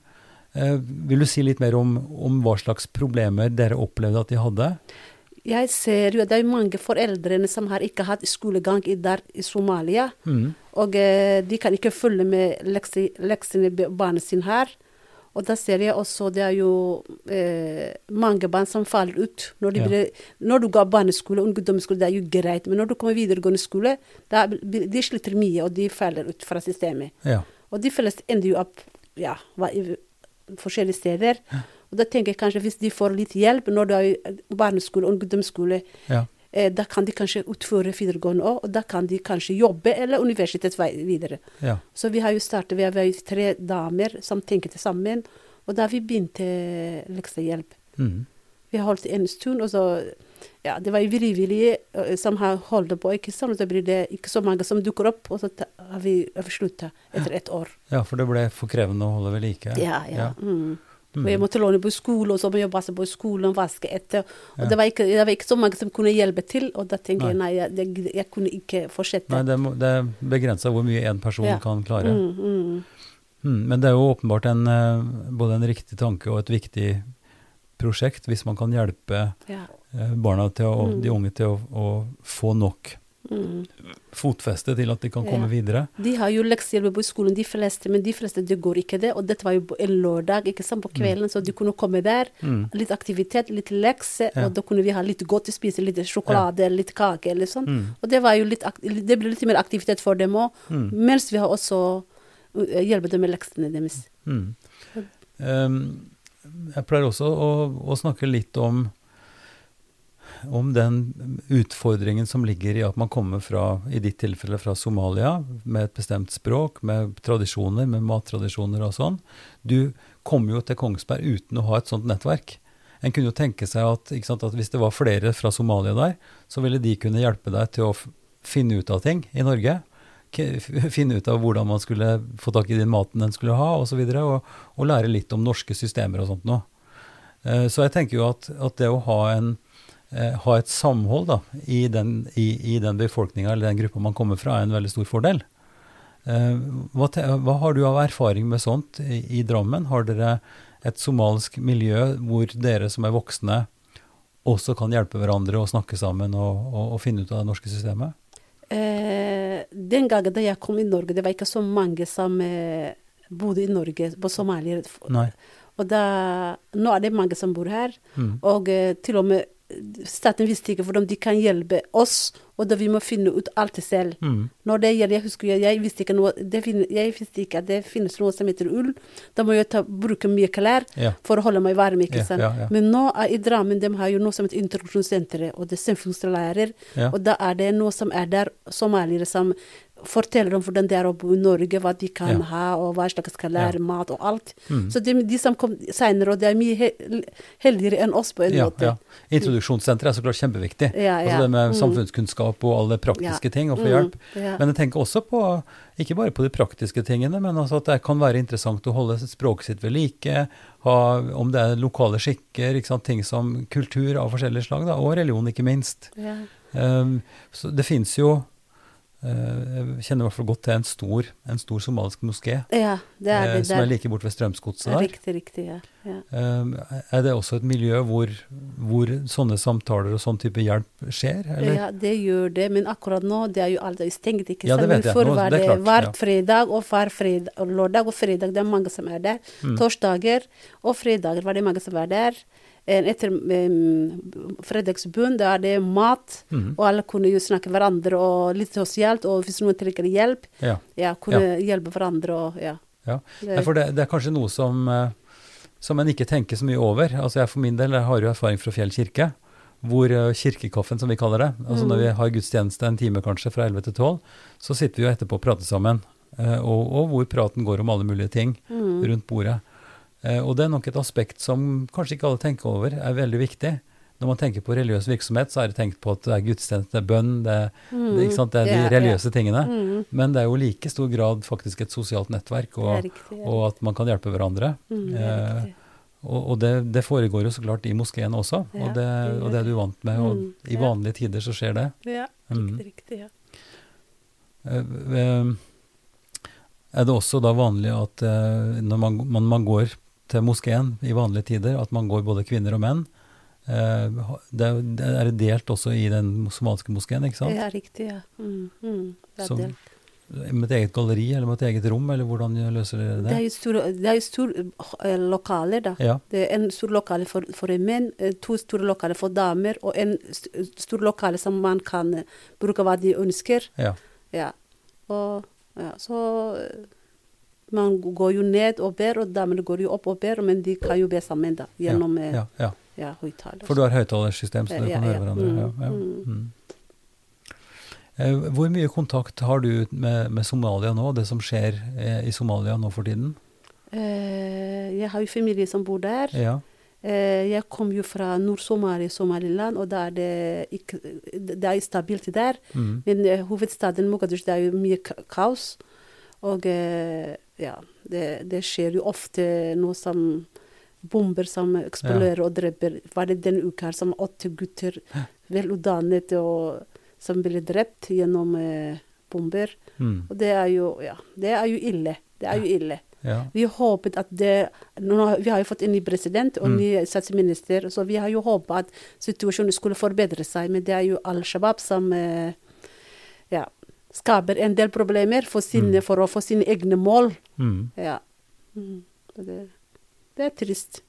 Eh, vil du si litt mer om, om hva slags problemer dere opplevde at de hadde? Jeg ser jo at det er mange foreldre som har ikke hatt skolegang i der i Somalia. Mm. Og eh, de kan ikke følge med lekse- leksene barna sine her. Og da ser jeg også det er jo eh, mange barn som faller ut. Når, de Ja. blir, når du går barneskole og ungdomsskole, det er jo greit. Men når du kommer videregående skole, da, de sliter mye, og de faller ut fra systemet. Ja. Og de fleste ender jo opp ja, forskjellige steder. Og da tenker jeg kanskje hvis de får litt hjelp når du er i barneskole og ungdomsskole, ja. eh, da kan de kanskje utføre videregående òg, og da kan de kanskje jobbe eller universitet videre. ja. Så vi har jo startet, vi har tre damer som tenker til sammen, og da har vi begynt eh, leksehjelp. Mhm. Vi har holdt en stund, og så Ja, det var frivillige eh, som har holdt på, ikke sant. Så blir det ikke så mange som dukker opp, og så har vi slutta etter et år. ja, for det ble for krevende å holde ved like. Ja, ja. Mm. Og jeg måtte låne på skole, og så må jeg passe på skolen, vaske etter. Og Ja. det, var ikke, det var ikke så mange som kunne hjelpe til, og da tenker jeg Nei. jeg, jeg, kunne ikke fortsette. Nei, det, må- det er begrensa hvor mye én person Ja. kan klare. Mm, mm. Mm, men det er jo åpenbart en, eh, både en riktig tanke og et viktig prosjekt hvis man kan hjelpe Ja. eh, barna til å, Mm. de unge til å, å få nok Mm. fotfeste til at de kan komme videre. De har jo leksehjelp på skolen, de fleste, men de fleste det går ikke det. Og dette var jo en lørdag, ikke sant, på kvelden, så de kunne komme der. Mm. Litt aktivitet, litt lekse, Ja. og da kunne vi ha litt godt å spise, litt sjokolade, litt kake eller sånn. Mm. Og det var jo litt, det ble litt mer aktivitet for dem òg, Mm. mens vi har også uh, hjulpet dem med leksene deres. Mm. Um, jeg pleier også å, å snakke litt om, om den utfordringen som ligger i at man kommer fra, i ditt tilfelle fra Somalia, med et bestemt språk, med tradisjoner, med mattradisjoner og sånn. Du kom jo til Kongsberg uten å ha et sånt nettverk. En kunne jo tenke seg at, sant, at hvis det var flere fra Somalia der, så ville de kunne hjelpe deg til å finne ut av ting i Norge. Finne ut av hvordan man skulle få tak i den maten den skulle ha, osv. Og, så videre, og, og lære litt om norske systemer og sånt noe. Eh, Så jeg tenker jo at, at det å ha, en, eh, ha et samhold da, i den, i den befolkninga eller den gruppa man kommer fra, er en veldig stor fordel. Eh, Hva, te, hva har du av erfaring med sånt i, i Drammen? Har dere et somalisk miljø hvor dere som er voksne også kan hjelpe hverandre og snakke sammen og, og, og finne ut av det norske systemet? Eh, den gangen da jeg kom i Norge, det var ikke så mange som eh, bodde i Norge på somalier. Nei. Og da, nå er det mange som bor her, Mm. og eh, til og med staten visste ikke hvordan de kan hjelpe oss, og da vi må finne ut alt selv. Mm. Når det gjelder, jeg husker jeg, jeg visste ikke noe, det fin, jeg visste ikke at det finnes noe som heter ull. Da må jeg ta, bruke mye klær Ja. for å holde meg varm, ikke sant. ja, ja. Men nå er, i Drammen de har jo noe som heter introduksjonssenteret, og det er samfunnslærer. Og da er det noe som er der, somaliere som forteller om hvordan det er å bo i Norge, hva de kan Ja. ha, og hva slags skal lære, mat og alt. Mm. Så de, de som kom senere, og de er mye he heldigere enn oss på en Ja, måte. ja. Introduksjonssenteret er så klart kjempeviktig. Ja, ja. Altså det med Mm. samfunnskunnskap og alle praktiske Ja. ting, å få Mm, hjelp. ja. Men jeg tenker også på, ikke bare på de praktiske tingene, men altså at det kan være interessant å holde språket sitt ved like, ha, om det er lokale skikker, ikke sant? ting som kultur av forskjellige slag, da, og religion ikke minst. Ja. Um, så det finnes jo Jeg kjenner i hvert fall godt til en stor, en stor somalisk moské, ja, det er eh, det som er like borte ved Strømsgodset der. Riktig, riktig, ja. ja. Um, er det også et miljø hvor, hvor sånne samtaler og sånn type hjelp skjer? Eller? Ja, det gjør det, men akkurat nå det er jo er stengt. ikke Ja, det vet jeg. Før var det er hver fredag og hver fredag, lørdag og fredag. Det er mange som er der. Mm. Torsdager og fredager var det mange som var der. En Etter um, fredagsbønn da er det mat, Mhm. og alle kunne jo snakke hverandre og litt sosialt. Og hvis noen trenger hjelp, Ja. ja, kunne hjelpe hverandre og ja. ja. Nei, for det, det er kanskje noe som, eh, som en ikke tenker så mye over. Altså jeg For min del jeg har jo erfaring fra Fjell kirke, hvor eh, kirkekaffen, som vi kaller det, altså når vi har gudstjeneste en time kanskje fra 11 til 12, så sitter vi jo etterpå og prater sammen. eh, Og, og hvor praten går om alle mulige ting Mm. rundt bordet. Eh, Og det er nok et aspekt som kanskje ikke alle tenker over, er veldig viktig. Når man tenker på religiøs virksomhet, så er det tenkt på at det er gudstjeneste, det er bønn, det, det, ikke sant? det er de Mm. religiøse ja. tingene. Mm. Men det er jo i like stor grad faktisk et sosialt nettverk, og, riktig. Ja. og at man kan hjelpe hverandre. Mm, det Eh, og og det, det foregår jo så klart i moskeen også, Ja, og, det, det og det er du vant med. Og Mm, i vanlige tider så skjer det. Ja, Mm. riktig, riktig, ja. Eh, eh, Er det også da vanlig at eh, når man, man, man går til moskeen i vanlige tider, at man går både kvinner og menn? Eh, Det er, delt også i den somaliske moskeen, ikke sant? Ja, riktig, ja. Mm, mm, det er Så- det. Med et eget galleri eller med et eget rom, eller hvordan løser dere Det er det? jo store, er jo store eh, lokaler, da. Ja. Det er en stor lokale for, for menn, eh, to store lokaler for damer, og en st stor lokale som man kan bruke hva de ønsker. ja. Ja. Og ja, så Man går jo ned og ber, og damene går jo opp og ber, men de kan jo be sammen, da, gjennom eh, ja, ja. ja, høyttaler. For du har høyttalersystem, så dere kan høre ja. hverandre. Mm, mm. Mm. Eh, Hvor mye kontakt har du med, med Somalia nå, det som skjer eh, i Somalia nå for tiden? Eh, jeg har jo familie som bor der. Ja. Eh, jeg kom jo fra Nord-Somalia, Somaliland, og da er det ikke Det er stabilt der. Mm. Men hovedstaden Mogadishu, det er jo mye kaos. Og eh, ja, det, det skjer jo ofte noe som bomber som eksploderer og dreper. Var det den uka her som åtte gutter, velutdannet, og som ble drept gjennom eh, bomber. Mm. Og det er jo Ja, det er jo ille. Det er jo ille. Ja. Vi håpet at det nå, Vi har jo fått en ny president og Mm. ny statsminister, så vi har jo håpet at situasjonen skulle forbedre seg. Men det er jo Al Shabaab som eh, ja, skaper en del problemer for, sine, Mm. for å få sine egne mål. Mm. Ja. Mm. Det, det er trist.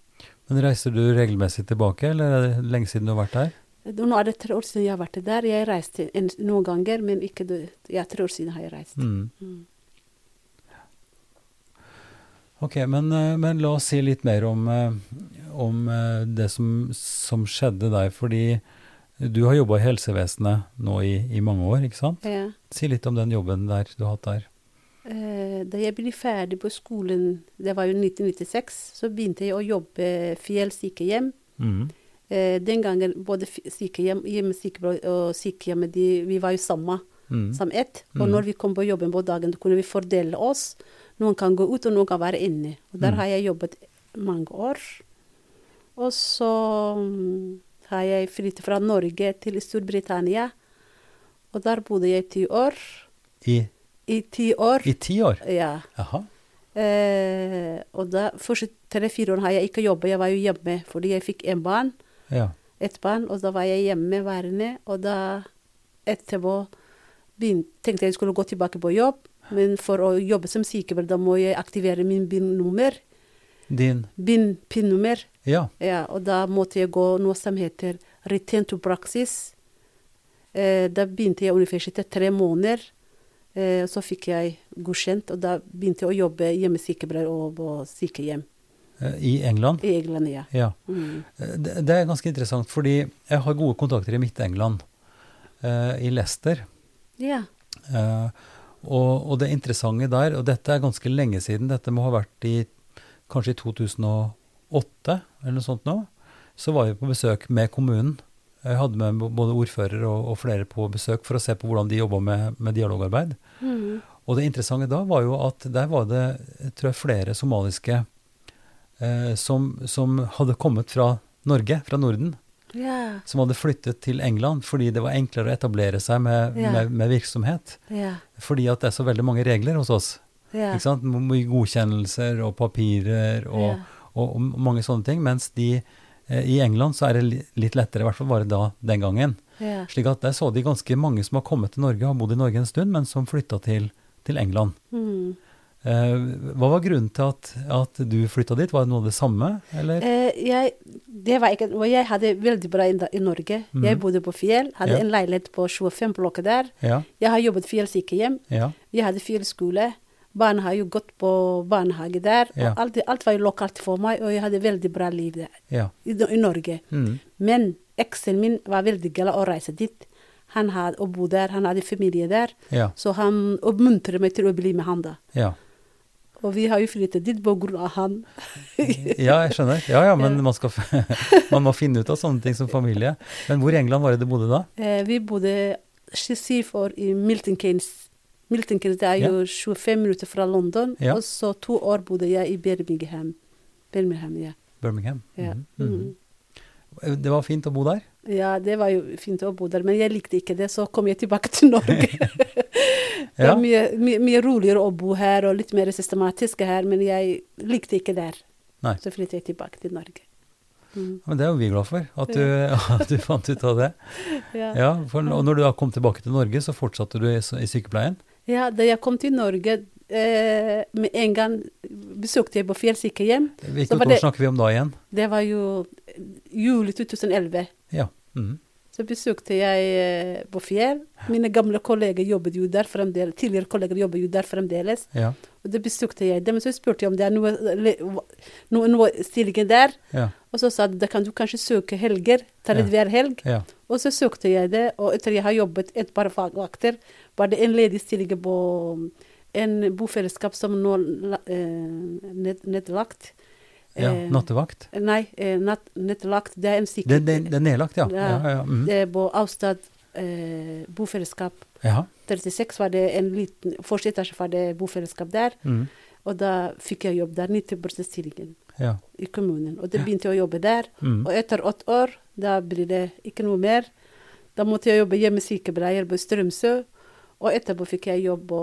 Men reiser du regelmessig tilbake, eller er det lenge siden du har vært der? Nå er det tre år siden jeg har vært der. Jeg reiste en, noen ganger, men ikke ja, tre år siden har jeg reist. Mm. Mm. Ok, men, eh, men la oss si litt mer om, eh, om eh, det som, som skjedde deg. Fordi du har jobba i helsevesenet nå i, i mange år, ikke sant? Ja. Si litt om den jobben der du har hatt der. Eh, da jeg ble ferdig på skolen, det var jo 1996, så begynte jeg å jobbe Fjell sykehjem. Mm. Den gangen både sykehjem, hjemmesykepleier og sykehjemmet, de, vi var jo samme, Mm. som ett. Og Mm. når vi kom på jobben på dagen, da kunne vi fordele oss. Noen kan gå ut, og noen kan være inne. Og der Mm. har jeg jobbet mange år. Og så mm, har jeg flyttet fra Norge til Storbritannia. Og der bodde jeg ti år. I, I ti år. I ti år? Ja. Jaha. Eh, og da første tre-fire år har jeg ikke jobbet, jeg var jo hjemme fordi jeg fikk en barn, Ja. et barn, og da var jeg hjemme værende. Og da etterpå tenkte jeg skulle gå tilbake på jobb, men for å jobbe som sykepleier, da må jeg aktivere min BIN-nummer. Din BIN, PIN-nummer. Ja. Ja, og da måtte jeg gå noe som heter return to praxis. Eh, da begynte jeg universitetet tre måneder. Eh, så fikk jeg godkjent, og da begynte jeg å jobbe hjemmesykepleier og på sykehjem eh, I England? i England. Ja. Ja. Mm. Eh, Det, det er ganske interessant, fordi jeg har gode kontakter i Midt-England. eh, I Leicester. ja. Eh, og, og det interessante der, og dette er ganske lenge siden, dette må ha vært i kanskje i 2008 eller noe sånt nå, så var vi på besøk med kommunen. Jeg hadde med både ordfører og, og flere på besøk for å se på hvordan de jobba med, med dialogarbeid. Mm. Og det interessante da var jo at der var det tror jeg, flere somaliske eh, som, som hadde kommet fra Norge, fra Norden, Yeah. som hadde flyttet til England fordi det var enklere å etablere seg med, yeah. med, med virksomhet. Yeah. Fordi at det er så veldig mange regler hos oss. Ikke sant? Godkjennelser og papirer og. Og, og mange sånne ting. Mens de eh, i England så er det litt lettere, i hvert fall bare da den gangen. Yeah. Slik at der så de ganske mange som har kommet til Norge, har bodd i Norge en stund, men som flytta til, til England. Mm. Eh, hva var grunnen til at, at du flytta dit? Var det noe av det samme, eller? Eh, jeg, det var ikke, jeg hadde veldig bra i, i Norge. Mm. Jeg bodde på Fjell, hadde Ja. en leilighet på 25 blokker der. Ja, Jeg har jobbet Fjell sykehjem. Jeg hadde Fjell skole. Barna har jo gått på barnehage der. Ja. Og alt, alt var jo lokalt for meg, og jeg hadde veldig bra liv der ja. i, i Norge. Mm. Men eksen min var veldig glad å reise dit. Han hadde å bo der, han hadde familie der. Ja, Så han oppmuntret meg til å bli med han da. ja. Og vi har jo flyttet dit på grunn av han. Ja, jeg skjønner. Ja, ja, men man, skal, man må finne ut av sånne ting som familie. Men hvor i England var det du bodde da? Eh, vi bodde syv år i Milton Keynes. Milton Keynes det er jo 25 minutter fra London. Ja. Og så to år bodde jeg i Birmingham. Birmingham, ja. Birmingham. Ja. Mhm, mhm. Det var fint å bo der? ja, det var jo fint å bo der, men jeg likte ikke det. Så kom jeg tilbake til Norge. det Ja. var mye, mye, mye roligere å bo her, og litt mer systematisk her, men jeg likte ikke der. Nei. Så flyttet jeg tilbake til Norge. Mm. Men det er jo vi glad for, at du, at du fant ut av det. Ja. Ja, for, og når du da kom tilbake til Norge, så fortsatte du i, i sykepleien? Ja, da jeg kom til Norge, eh, med en gang besøkte jeg på sykehjem. Hvilket år snakker vi om da igjen? Det var jo juli 2011. Ja. mhm. Så besøkte jeg eh, på Fjell. Mine gamle kolleger jobbet jo der fremdeles. Tidligere kolleger jobber jo der fremdeles. ja. Og da besøkte jeg dem, så spurte jeg om det er noe, noe, noe stillinger der. Ja. Og så sa de da kan du kanskje søke helger. Ta litt Ja. hver helg. ja. Og så søkte jeg det, og etter jeg har jobbet et par fagvakter, var det en ledig stilling på en bofellesskap som nå er eh, ned, nedlagt. Ja. Eh, Nattevakt? Nei, eh, natt, nettlagt. Det er en sikkerhet. Det, det, det er nedlagt, ja. Ja. Ja, ja, mhm. Det er på Avstad eh, bofellesskap. ja. 36 var det en liten Første etasje var det bofellesskap der. Mm. Og da fikk jeg jobb der. 90 stillingen. Ja. i kommunen. Og det begynte jeg å jobbe der. Mm. Og etter åtte år, da blir det ikke noe mer. Da måtte jeg jobbe hjemmesykepleier på Strømsø. Og etterpå fikk jeg jobb på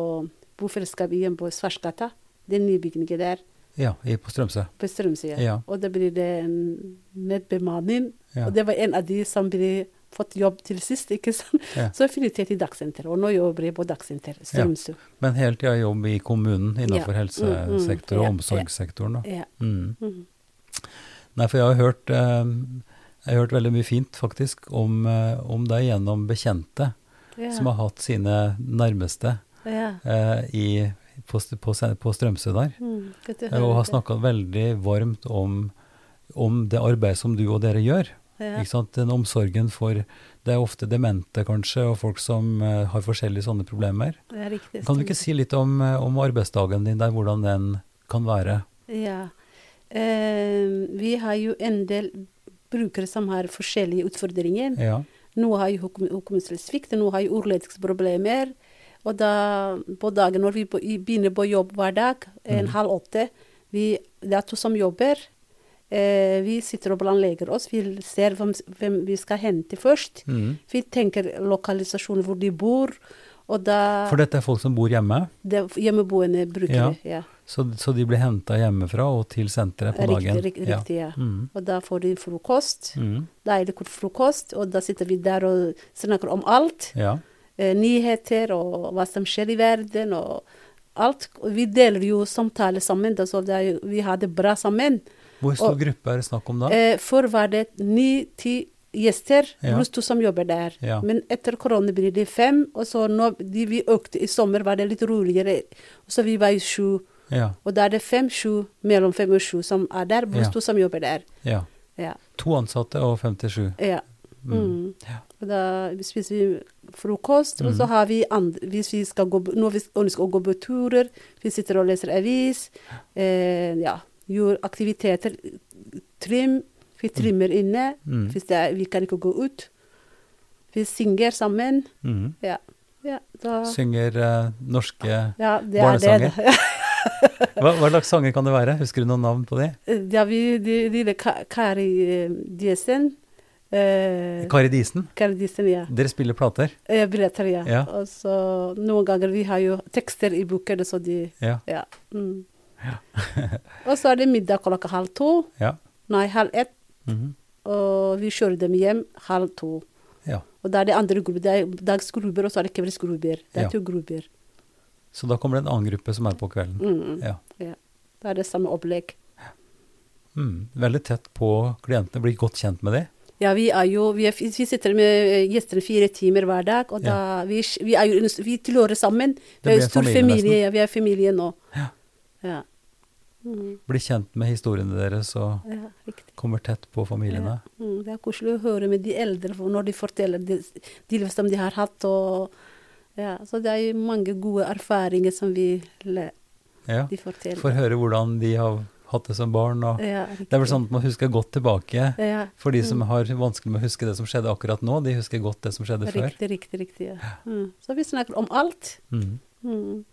bofellesskap igjen på Svarsgata. Den nye bygningen der ja, på Strømsø. på Strømsø. Ja. Og da blir det en nedbemanning. Ja. Og det var en av de som ble fått jobb til sist, ikke sant. Ja. Så jeg flyttet til Dagsenteret, og nå jobber jeg på Dagsenteret, Strømsø. Men helt tida jobb i kommunen innenfor Ja. Mm, mm, og omsorgssektoren, da. Ja. Mm. Mhm. Nei, for jeg har hørt, eh, jeg har hørt veldig mye fint faktisk om, eh, om deg gjennom bekjente Ja. som har hatt sine nærmeste ja. eh, i, på, på, på Strømsø der. Mm, Eh, Og har snakka veldig varmt om, om det arbeidet som du og dere gjør. Ja. Ikke sant? Den omsorgen for Det er ofte demente, kanskje, og folk som uh, har forskjellige sånne problemer. Det er riktig. Kan du ikke si litt om, eh, om arbeidsdagen din der, hvordan den kan være? Ja. Uh, vi har jo en del brukere som har forskjellige utfordringer. Ja. Noen har jo hukom- hukommelsessvikt, noen har jo ordledsproblemer. Og da, på dagen når vi begynner på jobb hver dag, en mm. halv åtte vi, Det er to som jobber. Eh, vi sitter og planlegger oss. Vi ser hvem, hvem vi skal hente først. Mm. Vi tenker lokalisasjon hvor de bor. Da For dette er folk som bor hjemme, det hjemmeboende brukere. Ja. så, så de blir henta hjemmefra og til senteret på dagen. Riktig, riktig, riktig, ja. Mm. Og da får de frokost. Mm. Deilig frokost. Og da sitter vi der og snakker om alt. Ja. Eh, nyheter og hva som skjer i verden og alt. Vi deler jo samtaler sammen, da, så det vi har det bra sammen. Hvor stor Og- gruppe er det snakk om da? Eh, før var det ni-ti gjester, Ja. pluss to som jobber der. Ja. Men etter korona blir det fem, og så nå de vi økte i sommer, var det litt roligere. Så vi var jo sju. Ja. Og da er det fem-sju, mellom fem og sju som er der, pluss to som jobber der. ja. Ja. To ansatte og 57. ja. Mm. Mm. Ja. Da spiser vi frokost, og så har vi andre, hvis vi skal gå, når vi ønsker å gå på turer, vi sitter og leser avis, eh, ja, gjør aktiviteter, trim, vi trimmer inne, Mm. hvis det er, vi kan ikke gå ut. Vi synger sammen, Mm. ja. ja da, Synger eh, norske ja, det er barnesanger. det. hva, hva slags sanger kan det være? Husker du noen navn på de? Ja, vi, de, de, de Ka- Kari eh, Diesen, eh, Karidisen? Karidisen, ja. Dere spiller plater? Eh, billetter, ja. Ja. Og så noen ganger vi har jo tekster i boken, så de Ja. Ja. Mm. og så er det middag klokka halv to. Ja. Nei, halv ett. Mhm. Og vi kjører dem hjem halv to. ja. Og da er det andre grupper. Det er dagsgrupper, og så er det kveldsgrupper. Det er Ja. to grupper. Så da kommer det en annen gruppe som er på kvelden? Mm. Ja. Ja. Da er det samme opplegg. Mm. Veldig tett på klientene, blir godt kjent med de? Ja, vi jo Vi, er, vi sitter med eh, gjester fire timer hver dag, og da vi, vi er jo vi tilhører sammen. Vi er en stor familie, familie. vi er familie nå. Ja. Ja. Mm. Blir kjent med historiene deres og ja, kommer tett på familiene? Ja. Mm, det er koselig å høre med de eldre når de forteller de, de liv som de har hatt. Og, ja, så det er mange gode erfaringer som vi de forteller. Får høre hvordan de har hatt det som barn. Og ja, det er vel sånn at man husker godt tilbake. Ja, For de som har vanskelig med å huske det som skjedde akkurat nå, de husker godt det som skjedde før. riktig, riktig. riktig ja. Mm. Så vi snakker om alt. Mm. Mm.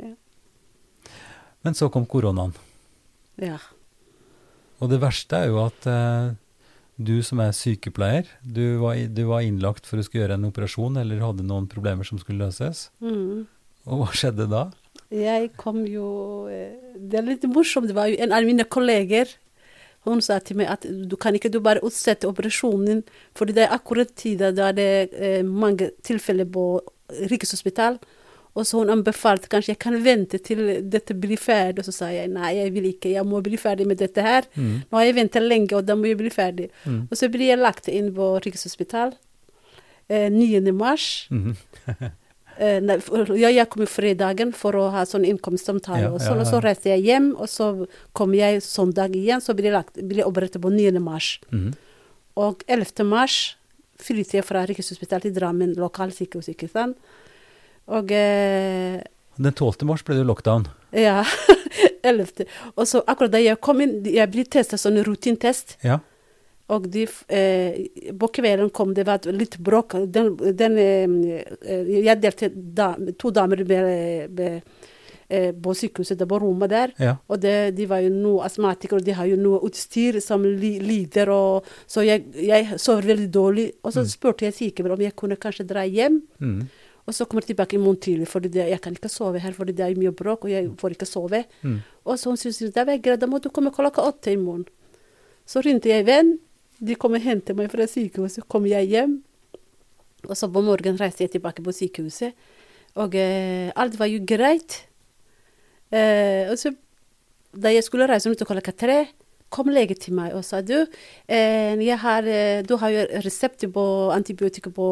Ja. Men så kom koronaen. ja. Og det verste er jo at eh, du som er sykepleier, du var, du var innlagt for å skulle gjøre en operasjon eller hadde noen problemer som skulle løses. Mm. Og hva skjedde da? Jeg kom jo eh, Det er litt morsomt. Det var jo en av mine kolleger hun sa til meg at du kan ikke du bare utsette operasjonen, for det er akkurat tida da det er eh, mange tilfeller på Rikshospitalet. Og så hun anbefalte kanskje jeg kan vente til dette blir ferdig. Og så sa jeg nei, jeg vil ikke, jeg må bli ferdig med dette her. Mm. Nå har jeg ventet lenge, og da må jeg bli ferdig. Mm. Og så blir jeg lagt inn på Rikshospitalet eh, 9. mars. Mhm. Eh, ja, jeg kom i fredagen for å ha sånn innkomstsamtale, Ja, og, sånn, og så reiste jeg hjem, og så kom jeg søndag igjen, så ble jeg, operert på 9. mars. Mm. Og 11. mars flyttet jeg fra Rikshospitalet til Drammen lokalsykehus, ikke sant. Og eh, Den 12. mars ble det lockdown. ja, 11. Og så akkurat da jeg kom inn, jeg ble testet sånn rutintest, Ja. Og de, eh, på kvelden kom det var litt bråk. Den, den, eh, eh, jeg delte da, to damer med, med eh, på sykehuset, det på rommet der. Ja. Og det, de var jo noe astmatikere, og de har jo noe utstyr som li, lider, og så jeg, jeg sover veldig dårlig. Og så spurte jeg sykepleieren om jeg kunne kanskje dra hjem. Mm. Og så kommer jeg tilbake i morgen tidlig, for jeg kan ikke sove her, for det er mye bråk, og jeg får ikke sove. Mm. Og så hun sier det var greit, da må du komme klokka åtte i morgen. Så ringte jeg venn, de kom og hentet meg fra sykehuset, kom jeg hjem. Og så på morgenen reiste jeg tilbake på sykehuset, og eh, alt var jo greit. Eh, og så, da jeg skulle reise ut klokka tre, kom lege til meg og sa du, eh, har, eh, du har jo resept på antibiotika på,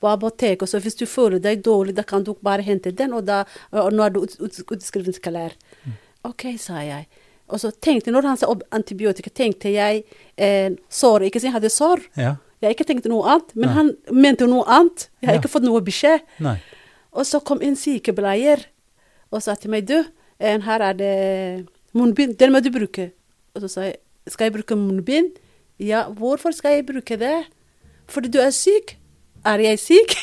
på apoteket, så hvis du føler deg dårlig, da kan du bare hente den, og, da, og nå er du ut, ut, utskrivningsklar. OK, sa jeg. Og så tenkte når han sa antibiotika, tenkte jeg eh, sår, ikke siden jeg hadde sår. Ja. Jeg har ikke tenkt noe annet, men Nei. han mente noe annet. Jeg har Ja. ikke fått noe beskjed. Nei. Og så kom en sykepleier og sa til meg, du, eh, her er det munnbind, den må du bruke. Og så sa jeg, skal jeg bruke munnbind? Ja, hvorfor skal jeg bruke det? Fordi du er syk. Er jeg syk?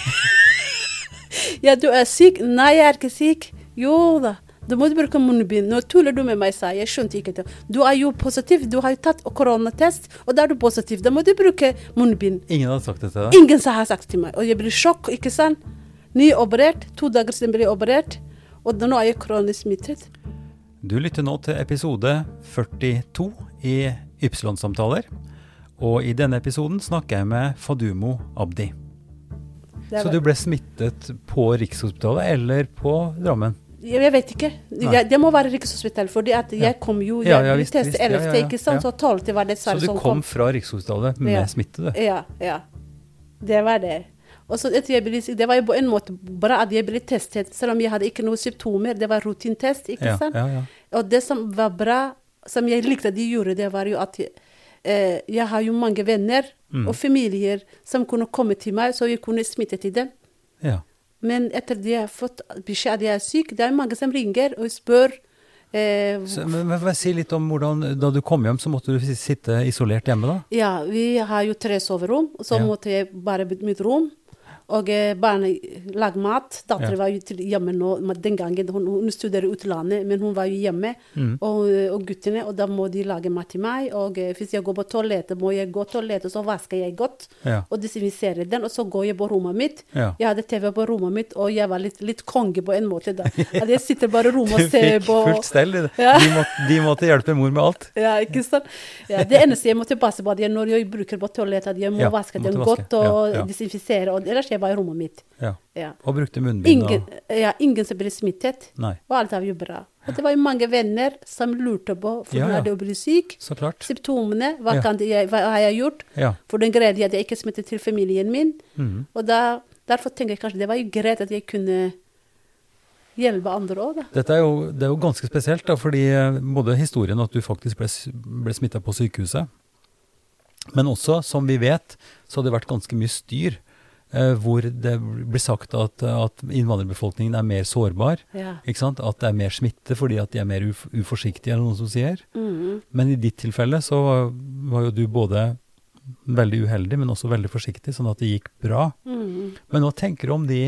ja, du er syk. Nei, jeg er ikke syk. Jo da. Du må bruke munnbind. Nå tuller du med meg, sa jeg. Skjønte ikke det. Du er jo positiv. Du har jo tatt koronatest, og da er du positiv. Da må du bruke munnbind. Ingen har sagt det til deg? Ingen har sagt til meg. Og jeg blir sjokk, ikke sant? Nyoperert. To dager siden ble jeg operert. Og nå er jeg kronisk smittet. Du lytter nå til episode 42 i Ypsilon-samtaler. Og i denne episoden snakker jeg med Fadumo Abdi. Så du ble smittet på Rikshospitalet eller på Drammen? Jeg, vet ikke. Jeg, det må være Rikshospitalet, for jeg kom jo Jeg ja, visst, visst. Ja, 11., ja, ja. ikke sant? Så 12. var det som kom. Så du kom fra Rikshospitalet med smitte, du? Ja, ja. Det var det. Og så etter jeg ble, det var jo på en måte bra at jeg ble testet, selv om jeg hadde ikke noen symptomer. Det var rutintest, ikke sant? ja, ja. Og det som var bra, som jeg likte at de gjorde, det var jo at jeg, eh, jeg har jo mange venner Mm. og familier som kunne komme til meg, så jeg kunne smitte til dem. ja. Men etter de har fått beskjed at jeg er syk, det er mange som ringer og spør eh, Så, men, men Si litt om hvordan Da du kom hjem, så måtte du sitte isolert hjemme, da? Ja, vi har jo tre soverom, så Ja. måtte jeg bare bytte mitt rom. Og eh, barna lagde mat. Datteren Ja. var jo hjemme nå den gangen. Hun, hun studerer i utlandet, men hun var jo hjemme. Mm. Og, eh, og guttene, og da må de lage mat til meg. Og eh, hvis jeg går på toalettet, må jeg gå på toalettet, så vasker jeg godt. Ja. Og desinfiserer den, og så går jeg på rommet mitt. Ja. Jeg hadde TV på rommet mitt, og jeg var litt, litt konge på en måte da. At jeg sitter bare i rommet og ser på. Du fikk fullt stell. De, måtte, de måtte hjelpe mor med alt. Ja, ikke sant? Ja, det eneste jeg måtte passe på, at jeg, når jeg bruker på toalettet, at jeg må vaske den godt og desinfisere. Og ellers jeg var i rommet mitt. Ja. Ja. Og brukte munnbind. Ingen, ja, ingen som ble smittet. nei, Og alt var jo bra. Og det var jo mange venner som lurte på Ja, hvordan ja. det å bli syk. så klart. Symptomene, hva, Ja. jeg, hva har jeg gjort? Ja. For den greide jeg ikke smittet til familien min. Mm. Og da, derfor tenker jeg kanskje det var jo greit at jeg kunne hjelpe andre òg, da. Dette er jo, det er jo ganske spesielt, da, fordi eh, både historien at du faktisk ble, ble smitta på sykehuset, men også, som vi vet, så har det vært ganske mye styr. Eh, hvor det blir sagt at, at innvandrerbefolkningen er mer sårbar. Ja. Ikke sant? At det er mer smitte fordi at de er mer uf uforsiktige, er det noen som sier. Mm. Men i ditt tilfelle så var, var jo du både veldig uheldig, men også veldig forsiktig, sånn at det gikk bra. Mm. Men hva tenker du om de,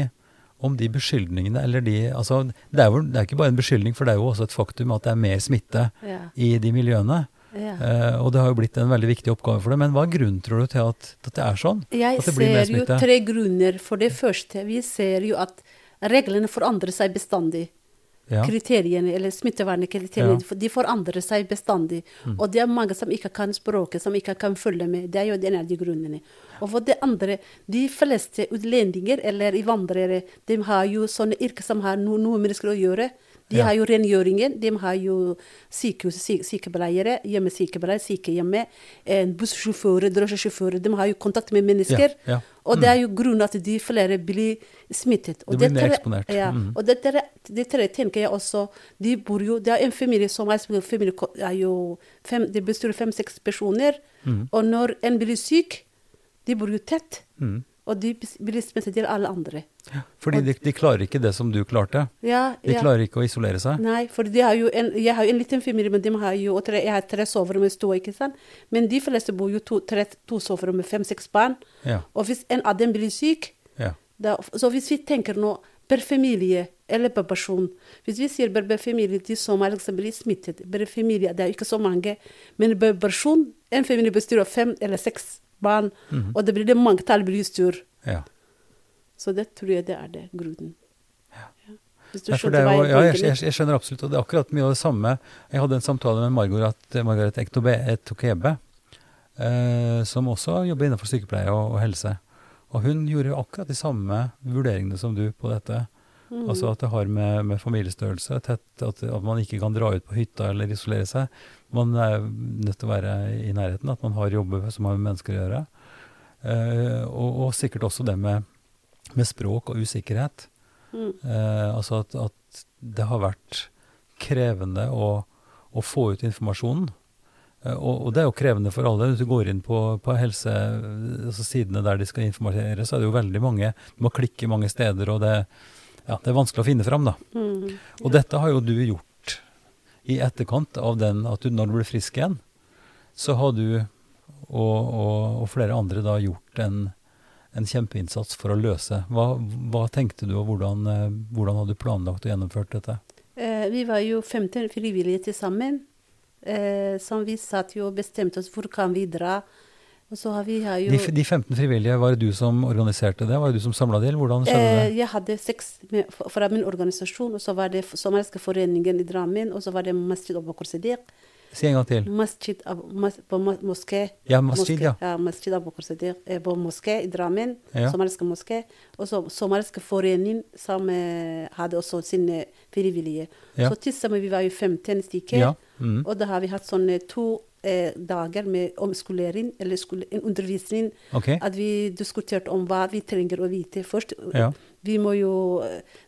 om de beskyldningene, eller de altså, det, er jo, det er ikke bare en beskyldning, for det er jo også et faktum at det er mer smitte Ja. i de miljøene. Ja. Eh, og det har jo blitt en veldig viktig oppgave for det. Men hva er grunnen, tror du, til at, at det er sånn? Jeg At det blir ser jo tre grunner. For det første, vi ser jo at reglene forandrer seg bestandig. Ja. Kriteriene, eller smittevernekriteriene, Ja. de forandrer seg bestandig. Mm. Og det er mange som ikke kan språket, som ikke kan følge med. Det er jo en av de grunnene. Og for det andre, de fleste utlendinger eller innvandrere, de har jo sånne yrker som har noe, noe det å gjøre. De har jo rengjøringen, de har jo sykehus, sy sykepleiere, hjemmesykepleiere, sykehjemme, en bussjåfører, drosjesjåfører. De har jo kontakt med mennesker. Ja, ja. Og det er jo grunnen at de flere blir smittet. Og De blir mer eksponert. Ja. mm. Og det, det tredje tenker jeg også De bor jo Det er en familie som er, familie er jo fem, Det består av fem-seks personer. Mm. Og når en blir syk, de bor jo tett. Mm. Og de blir smittet til alle andre. Fordi de, de klarer ikke det som du klarte. Ja, De ja. klarer ikke å isolere seg. Nei, for de har en, jeg har jo en liten familie, men de har jo tre, jeg har tre soverom med stue, ikke sant. Men de fleste bor jo to, tre, to soverom med fem-seks barn. Ja. Og hvis en av dem blir syk, ja. da, så hvis vi tenker nå per familie, eller per person. Hvis vi sier per familie de som er liksom blir smittet Per familie, det er ikke så mange. Men per person, en familie består av fem eller seks barn, Mhm. og det blir det mangtall blir stor. Ja. Så det tror jeg det er det grunnen. Ja. Ja, jo, ja, jeg, jeg, jeg skjønner absolutt, og det er akkurat mye av det samme. Jeg hadde en samtale med Margaret, Margaret Ektobe- Etokebe, eh, som også jobber innenfor sykepleie og, og helse. Og hun gjorde jo akkurat de samme vurderingene som du på dette. Mm. Altså at det har med, med familiestørrelse, tett, at, at man ikke kan dra ut på hytta eller isolere seg. Man er nødt til å være i nærheten, at man har jobber som har med mennesker å gjøre. Eh, og, og sikkert også det med, med språk og usikkerhet. Mm. Eh, altså at, at det har vært krevende å, å få ut informasjonen. Eh, og, og det er jo krevende for alle. Hvis du går inn på, på helse, altså sidene der de skal informere, så er det jo veldig mange Du må klikke mange steder, og det, ja, det er vanskelig å finne fram. da. Mm. Og dette har jo du gjort i etterkant av den at du, når du ble frisk igjen, så har du og, og, og flere andre da gjort en, en kjempeinnsats for å løse. Hva, hva tenkte du, og hvordan, eh, hvordan hadde du planlagt og gjennomført dette? Eh, vi var jo 15 frivillige til sammen. Eh, som vi satt jo og bestemte oss hvor kan vi dra. Og så har vi jo De, de 15 frivillige, var det du som organiserte det? Var det du som samla det, eller hvordan skjedde eh, det? Jeg hadde seks med, fra- fra min organisasjon, og så var det Somaliske foreningen i Drammen, og så var det Masjid Abubakar Siddiq. Si en gang til. Masjid Ab- mas, på moské. Ja, Masjid, moské, ja. ja Masjid Abubakar Siddiq eh, på moské i Drammen. Ja. Somaliske moské. Og så Somaliske forening, som eh, hadde også sine frivillige. Ja. Så til sammen vi var jo 15 stykker. Ja. Mm. Og da har vi hatt sånne to eh, dager med omskolering, eller skole, undervisning. Okay. At vi diskuterte om hva vi trenger å vite først. Ja. Vi må jo,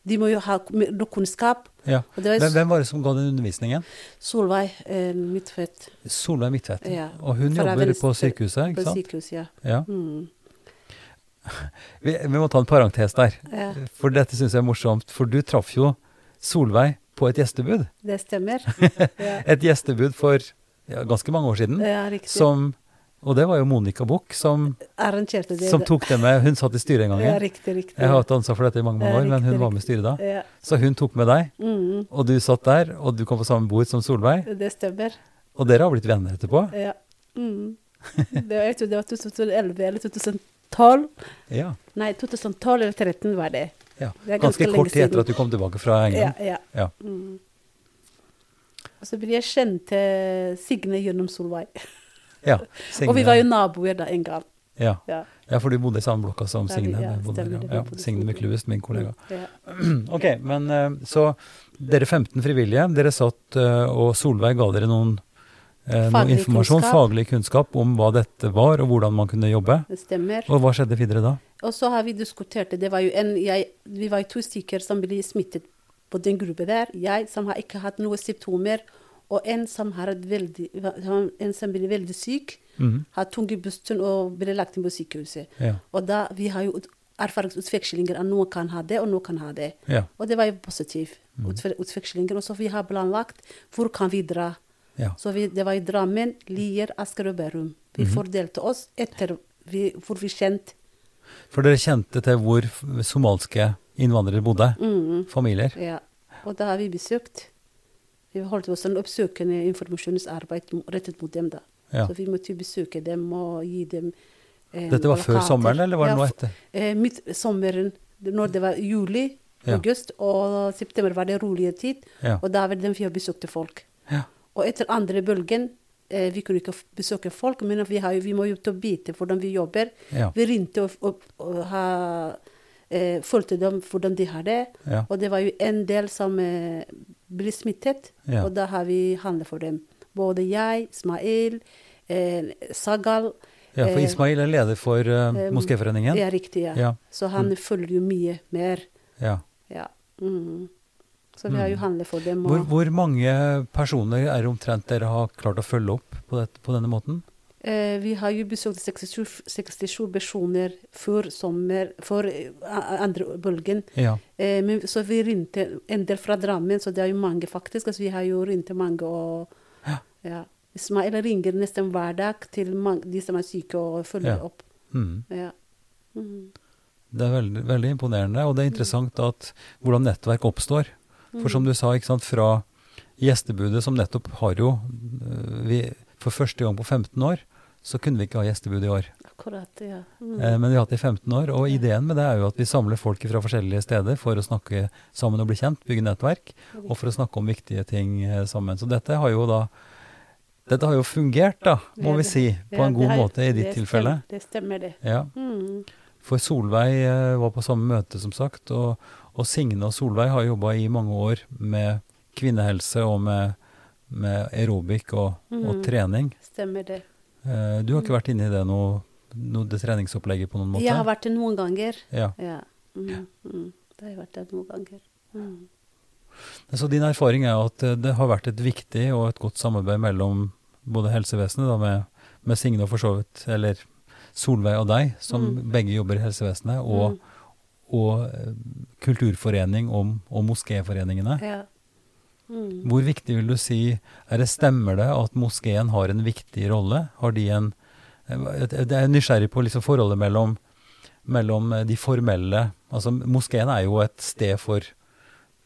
de må jo ha noe kunnskap. ja. Var Hvem, var det som ga den undervisningen? Solveig eh, Midtvedt. Solveig Midtvedt. Ja. Og hun Fra jobber på sykehuset, ikke På sant? sykehus, ja. Ja. Mm. Vi, vi må ta en parentes der. ja. For dette syns jeg er morsomt. For du traff jo Solveig på et gjestebud. Det stemmer. Ja, Et gjestebud for ja, ganske mange år siden. ja riktig. Som, og det var jo Monica Buch som, som tok det med. Hun satt i styret en gang. Ja, Ja, riktig, riktig. jeg har hatt ansvar for dette i mange, mange Ja, år, men riktig, hun var med i riktig. styret da. Ja. Så hun tok med deg, Mm, og du satt der, og du kom på samme bord som Solveig. det stemmer. Og dere har blitt venner etterpå. Ja. Mm. Det jeg tror det var 2011 eller 2012. Ja. Nei, 2012 eller 2013 var det. ja. Det ganske, Ganske kort tid etter at du kom tilbake fra Ja, England. ja. Ja. Mm. Og så ble jeg kjent til Signe gjennom Solveig. Ja. Og vi var jo naboer da en gang. ja. Ja. ja, for du bodde i samme blokka som Signe. ja, stemmer ja. Signe. Myklebust, min kollega. Ja. Ok, men eh, så dere 15 frivillige, dere satt, eh, og Solveig ga dere noen, eh, noe informasjon, kunnskap. faglig kunnskap om hva dette var, og hvordan man kunne jobbe. Det stemmer. Og hva skjedde videre da? Og så har vi diskutert det. det var jo en, jeg, vi var to stykker som ble smittet på den gruppen der. Jeg som har ikke hatt noen symptomer, og en som, har veldig, en som ble veldig syk. Mhm, Har tunge busten og ble lagt inn på sykehuset. Ja, Og da vi har jo erfaringsutvekslinger at noen kan ha det, og noen kan ha det. ja, Og det var jo positivt. Mm. Utvekslinger. Og så vi har planlagt hvor kan vi dra. ja. Så vi, det var i Drammen, Lier, Asker og Bærum. Vi fordelte oss etter vi, hvor vi kjente. For dere kjente til hvor somalske innvandrere bodde? Mm, Familier? ja. Og da har vi besøkt. Vi holdt oss en oppsøkende informasjonsarbeid rettet mot dem. da. Ja. Så vi måtte besøke dem og gi dem eh, Dette var før sommeren, eller var det Ja, nå etter? Eh, midt sommeren, når det var juli, Ja. august og september var det rolige tid. Og da var det vi besøkte folk. Ja. Og etter andre bølgen eh, Vi kunne ikke besøke folk, men vi, har, vi må jo ta vite hvordan vi jobber. Vi ringte og, og, og ha, eh, fulgte dem hvordan de har det. Ja. Og det var jo en del som eh, ble smittet, Ja. og da har vi handlet for dem. Både jeg, Ismail, eh, Sagal ja, for eh, Ismail er leder for uh, eh, Moskéforeningen? Ja, riktig. ja. Ja. Så han Mm. følger jo mye mer. Ja. Ja. Mm. Så vi har jo Mm. handlet for dem. Og, Hvor, hvor mange personer er omtrent dere har klart å følge opp på, dette, på denne måten? Eh, vi har jo besøkt 67, 67 personer før sommer, før eh, andre bølgen. Ja. Eh, men, så vi ringte en del fra Drammen, så det er jo mange faktisk. Altså, vi har jo ringt mange. og Ja. ja. Ismael ringer nesten hver dag til mange, de som er syke, og følger Ja. opp. Mm. Ja. Mm. Det er veldig, veldig imponerende, og det er interessant at hvordan nettverk oppstår. For som du sa, ikke sant, fra gjestebudet som nettopp har jo vi, For første gang på 15 år så kunne vi ikke ha gjestebud i år. Akkurat, ja. Mm. Eh, men vi har hatt det i 15 år, og ideen med det er jo at vi samler folk fra forskjellige steder for å snakke sammen og bli kjent, bygge nettverk, og for å snakke om viktige ting eh, sammen. Så dette har jo da dette har jo fungert, da, må vi si, på en god måte i ditt tilfelle. Det stemmer, det. Ja. Mm. For Solveig eh, var på samme møte, som sagt, og, og Signe og Solveig har jobba i mange år med kvinnehelse og med, med aerobic og, og Mhm. trening. Stemmer det. Eh, du har ikke vært inne i det noe, noe det treningsopplegget på noen måte? Jeg har vært det noen ganger. Ja. Ja. Mm. Mm. Det har jeg vært det noen ganger. Mm. Så din erfaring er at eh, det har vært et viktig og et godt samarbeid mellom både helsevesenet, da med, med Signe og for så vidt, eller Solveig og deg, som Mm. begge jobber i helsevesenet, og, og eh, kulturforening og, og moskéforeningene. Ja. Mm. Hvor viktig vil du si er det Stemmer det at moskeen har en viktig rolle? Har de en eh, Jeg er nysgjerrig på liksom forholdet mellom, mellom eh, de formelle Altså Moskeen er jo et sted for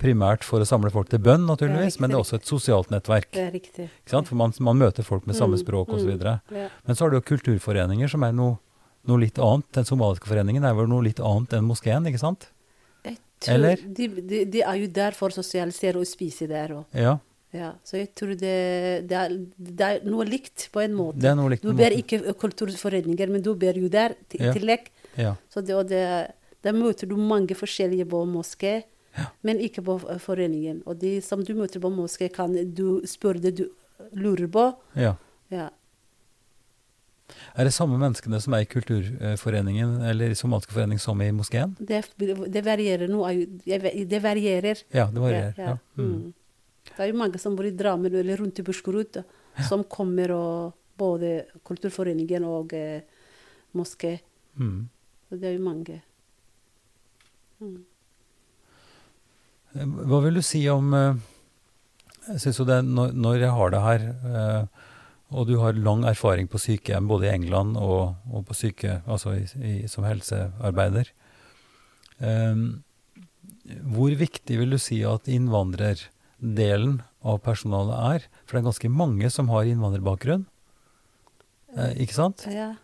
primært for å samle folk til bønn, naturligvis, det men det er også et sosialt nettverk. Det er riktig. For man, man møter folk med samme Mm, språk mm. osv. Ja. Men så har du jo kulturforeninger som er noe, noe litt annet. Den somaliske foreningen er vel noe litt annet enn moskeen, ikke sant? Eller? De, de, de er jo der for å sosialisere og spise der òg. Ja, Ja, så jeg tror det, det, er, det er noe likt på en måte. det er noe likt. Du på en ber måte. ikke kulturforeninger, men du ber jo der i Ja. tillegg. Ja. Så det, og det, der møter du mange forskjellige på moské, men ikke på eh, foreningen. Og de som du møter på moské, kan du spørre det du lurer på. ja. Ja. Er det samme menneskene som er i kulturforeningen eller i somaliske forening som i moskeen? Det, det varierer er vet- Det varierer. Ja, det varierer. Ja, Ja, ja. Mm. Mm. Det er jo mange som bor i Drammen eller rundt i Buskerud, som kommer og både kulturforeningen og eh, moské. Mm. Så det er jo mange. Mm. Eh, Hva vil du si om eh, Jeg synes jo det, når, når jeg har det her, eh, og du har lang erfaring på sykehjem både i England og, og på syke, altså i, i, som helsearbeider Um, Hvor viktig vil du si at innvandrerdelen av personalet er? For det er ganske mange som har innvandrerbakgrunn, eh, ikke sant? Ja.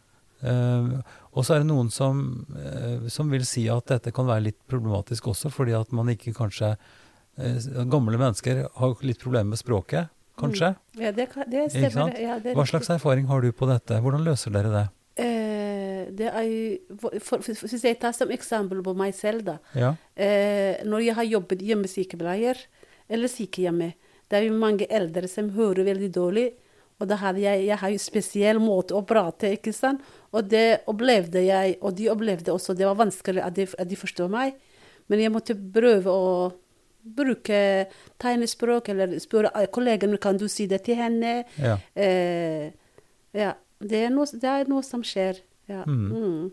Uh, og så er det noen som, uh, som vil si at dette kan være litt problematisk også, fordi at man ikke kanskje eh, Gamle mennesker har litt problemer med språket, kanskje. ja, det, det stemmer. Ja, det Hva slags erfaring har du på dette? Hvordan løser dere det? Eh, det er for, Hvis jeg tar som eksempel på meg selv, da. Ja, Eh, når jeg har jobbet hjemmesykepleier eller sykehjemmet, det er jo mange eldre som hører veldig dårlig. Og da hadde jeg, jeg har jo spesiell måte å prate, ikke sant. Og det opplevde jeg, og de opplevde også, det var vanskelig at de, at de forstår meg. Men jeg måtte prøve å bruke tegnespråk, eller spørre kollegene kan du si det til henne. ja. Eh, ja, det er, noe, det er noe som skjer. Ja. Mm. Mm.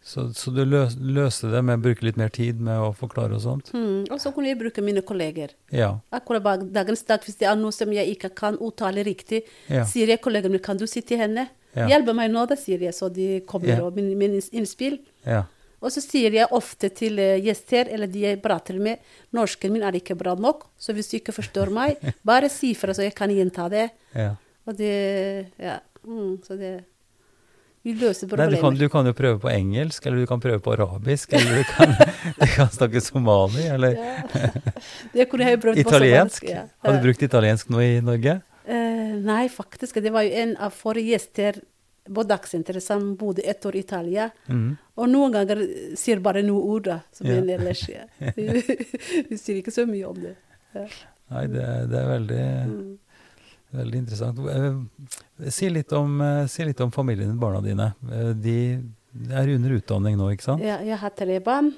Så, så du løs, løste det med å bruke litt mer tid med å forklare og sånt? Mm. Og så kunne jeg bruke mine kolleger. Ja. Akkurat bak dagens dag, hvis det er noe som jeg ikke kan uttale riktig, sier jeg kollegene kan du si til henne. Ja. Hjelp meg nå, da, sier jeg, så de kommer og min, min innspill. ja. Og så sier jeg ofte til eh, gjester, eller de jeg prater med, norsken min er ikke bra nok, så hvis du ikke forstår meg, bare si fra, så jeg kan gjenta det. ja. Og det Ja. Mm, så det Vi løser Nei, du, kan, du kan jo prøve på engelsk, eller du kan prøve på arabisk, eller du kan, du kan snakke somali, eller Ja. Det kunne jeg prøvd på italiensk. somalisk, ja. Har du brukt italiensk nå i Norge? Uh, nei, faktisk. Det var jo en av forrige gjester på dagsinteressant bodde ett år i Italia. Mm. Og noen ganger sier bare noen ord, da. Som Ja. en ellers. Ja. Vi sier ikke så mye om det. Ja. Nei, det, det er veldig, Mm. veldig interessant. Eh, Si litt, om, eh, si litt om familien din, barna dine. Eh, De er under utdanning nå, ikke sant? Ja, jeg har tre barn.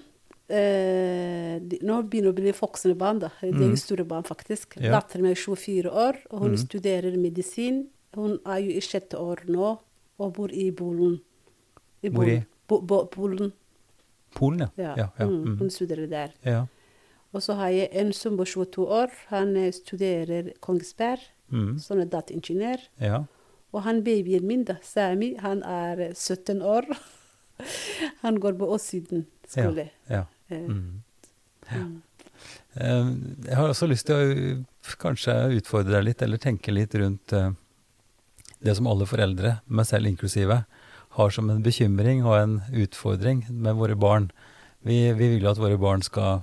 Eh, de, nå begynner å bli voksne barn. da. Det er Mm. jo store barn, faktisk. Ja. Datteren min er 24 år, og hun Mm. studerer medisin. Hun er jo i sjette år nå og bor i Polen. I Hvor i? Bo, bo, Polen. Polen, ja. Ja. Ja, ja. Mm, Mm. hun studerer der. ja. Og så har jeg en som på 22 år. Han eh, studerer Kongsberg, Mm. er dataingeniør. ja. Og han babyen min, da, Sami, han er eh, 17 år. Han går på Åssiden skole. Ja. ja. Mm. mm. Eh, Jeg har også lyst til å uh, kanskje utfordre deg litt, eller tenke litt rundt eh, det som alle foreldre, meg selv inklusive, har som en bekymring og en utfordring med våre barn. Vi, vi vil jo at våre barn skal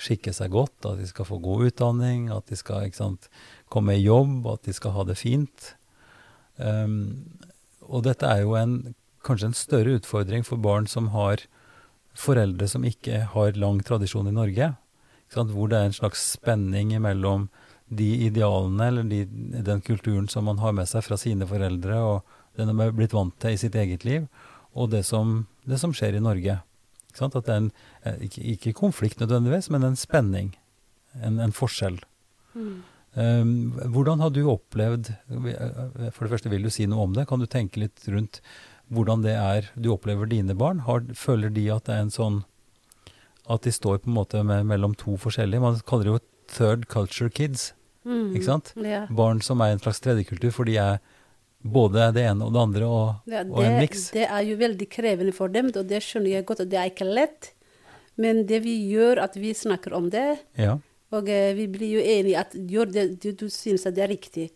skikke seg godt, at de skal få god utdanning, at de skal sant, komme i jobb, at de skal ha det fint. Um, og dette er jo en, kanskje en større utfordring for barn som har foreldre som ikke har lang tradisjon i Norge. Sant? Hvor det er en slags spenning mellom de idealene eller de, den kulturen som man har med seg fra sine foreldre, og den de er blitt vant til i sitt eget liv, og det som, det som skjer i Norge. Ikke sant? At det er en, eh, ikke, ikke konflikt nødvendigvis, men en spenning. En, en forskjell. Mm. Um, hvordan har du opplevd For det første, vil du si noe om det? Kan du tenke litt rundt hvordan det er du opplever dine barn? Har, føler de at det er en sånn At de står på en måte med, mellom to forskjellige Man kaller det jo third culture kids. Mm. Ikke sant? Ja. Barn som er en slags tredjekultur, for de er både det ene og det andre og, Ja, og en det, miks. det er jo veldig krevende for dem, og det skjønner jeg godt, og det er ikke lett. Men det vi gjør, at vi snakker om det, Ja. og eh, vi blir jo enige at det du, du synes at det er riktig.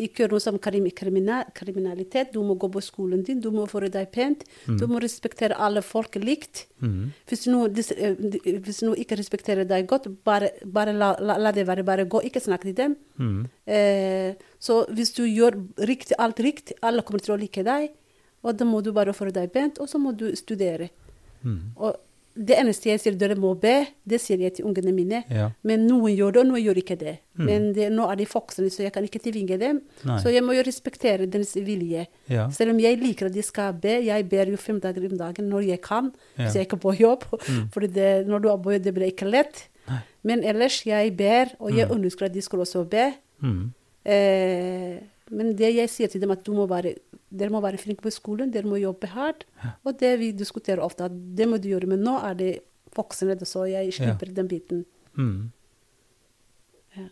Ikke noe som kriminalitet. Du må gå på skolen din, du må føre deg pent. Du må respektere alle folk likt. Mm. Hvis noen, noen ikke respekterer deg godt, bare, bare la, la, la det være. Bare gå, ikke snakk til dem. Mm. Eh, så hvis du gjør riktig, alt riktig, alle kommer til å like deg. Og da må du bare føre deg pent, og så må du studere. Mhm. Og det eneste jeg sier dere må be, det sier jeg til ungene mine. Ja. Men noen gjør det, og noen gjør ikke det. Mm. Men det, nå er de voksne, så jeg kan ikke tvinge dem. Nei. Så jeg må jo respektere deres vilje. Ja. Selv om jeg liker at de skal be, jeg ber jo fem dager om dagen når jeg kan, Ja. hvis jeg ikke er på jobb. Mm. For det, når du er på jobb, det blir ikke lett. Nei. Men ellers, jeg ber, og jeg Mm. ønsker at de skal også be. Mm. Eh, men det jeg sier til dem, at du må være, dere må være flinke på skolen, dere må jobbe hardt. Og det vi diskuterer ofte, at det må du gjøre. Men nå er det voksne, så jeg slipper den biten. Mm. Ja.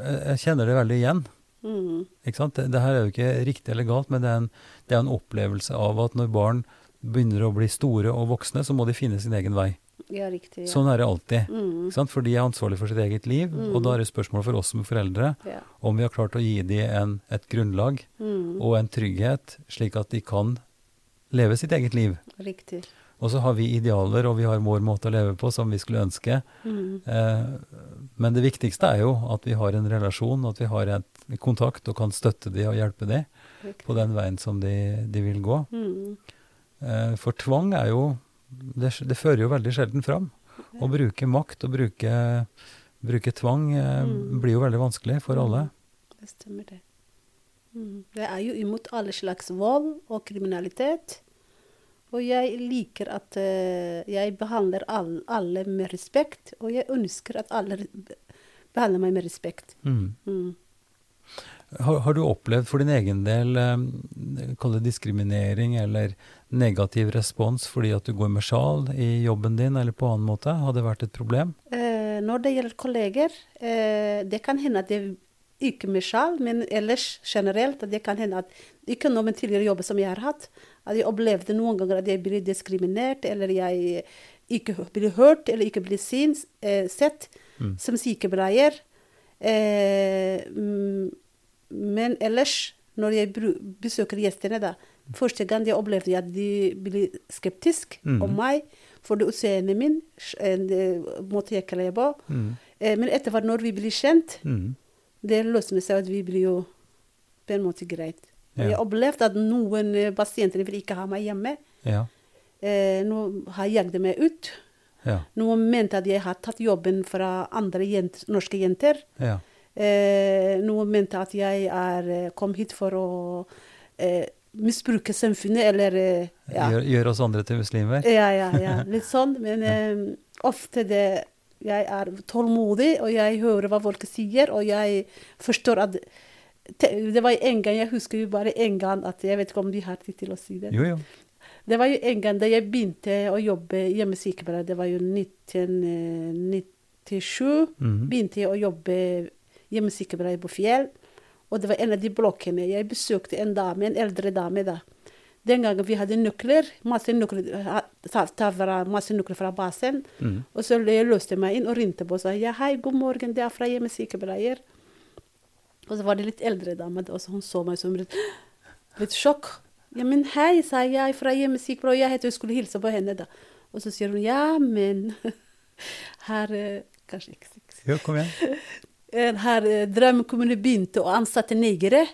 Jeg, jeg kjenner det veldig igjen. Mm. Ikke sant? Det, det her er jo ikke riktig eller galt, men det er, en, det er en opplevelse av at når barn begynner å bli store og voksne, så må de finne sin egen vei. Ja, riktig. Ja. Sånn er det alltid. Mm. Sant? For de er ansvarlig for sitt eget liv, og da er det spørsmål for oss som foreldre Ja. om vi har klart å gi dem et grunnlag Mm. og en trygghet, slik at de kan leve sitt eget liv. Riktig. Og så har vi idealer, og vi har vår måte å leve på som vi skulle ønske. Mm. Eh, men det viktigste er jo at vi har en relasjon, at vi har et kontakt og kan støtte dem og hjelpe dem på den veien som de, de vil gå. Mm. Eh, for tvang er jo det, det fører jo veldig sjelden fram. Å bruke makt og bruke, bruke tvang eh, Mm. blir jo veldig vanskelig for alle. Det stemmer, det. Mm. Jeg er jo imot alle slags vold og kriminalitet. Og jeg liker at uh, jeg behandler alle, alle med respekt, og jeg ønsker at alle behandler meg med respekt. Mm. Mm. Har, har du opplevd for din egen del eh, diskriminering eller negativ respons fordi at du går med sjal i jobben din eller på annen måte? Har det vært et problem? Eh, når det gjelder kolleger, eh, det kan hende at det ikke med sjal, men ellers generelt. Det kan hende at ikke noe med tidligere jobber som jeg har hatt, at jeg opplevde noen ganger at jeg blir diskriminert, eller jeg ikke blir hørt, eller ikke blir sin, eh, sett Mm. som sykepleier. Eh, men ellers, når jeg besøker gjestene, da Første gang jeg opplevde at de ble skeptiske mm. om meg for det utseendet min, eh, måte jeg kler på. Mm. Men etter hvert, når vi blir kjent, Mm. det løsner seg at vi blir jo på en måte greit. Ja. Jeg opplevde at noen eh, pasienter vil ikke ha meg hjemme. Ja. Eh, nå har jaget meg ut. Ja. Noen mente at jeg har tatt jobben fra andre jent, norske jenter. ja. Eh, noen mente at jeg er, kom hit for å eh, misbruke samfunnet, eller eh, ja. gjøre gjør oss andre til muslimer? Ja, ja, ja. Litt sånn. Men eh, ofte det Jeg er tålmodig, og jeg hører hva folk sier, og jeg forstår at te- Det var en gang, jeg husker jo bare en gang at Jeg vet ikke om de har tid til å si det. Jo, jo. Det var jo en gang da jeg begynte å jobbe hjemmesykepleier, det var jo 1997. Mhm. Begynte jeg å jobbe hjemmesykepleier på Fjell. Og det var en av de blokkene. Jeg besøkte en dame, en eldre dame da. Den gangen vi hadde nøkler, masse nøkler, ha- ta, ta fra, masse nøkler fra basen. Mm. Og så jeg løste meg inn og ringte på og sa ja, hei, god morgen, det er fra hjemmesykepleier. Og så var det litt eldre dame, og så hun så meg som litt, litt sjokk. Ja, men hei, sa jeg, fra hjemmesykepleier, jeg heter, jeg skulle hilse på henne da. Og så sier hun ja, men her Kanskje ikke. Jo, kom igjen. Eh, Her eh, begynte å ansette negere.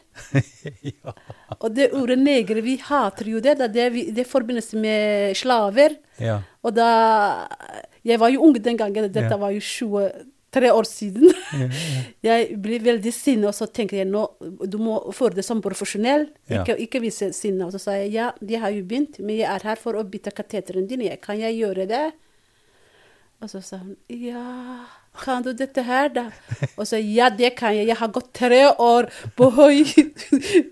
ja. Og det ordet negere, vi hater jo det. Det, vi, det forbindes med slaver. ja. Og da Jeg var jo ung den gangen, dette Ja. var jo 23 år siden. Jeg ble veldig sinna, og så tenker jeg nå du må føre det som profesjonell, ikke, ikke vise sinne. Og så sa jeg ja, de har jo begynt, men jeg er her for å bytte kateteren din. Kan jeg gjøre det? Og så sa hun ja, kan du dette her, da? Og så ja, det kan jeg. Jeg har gått tre år på, høy,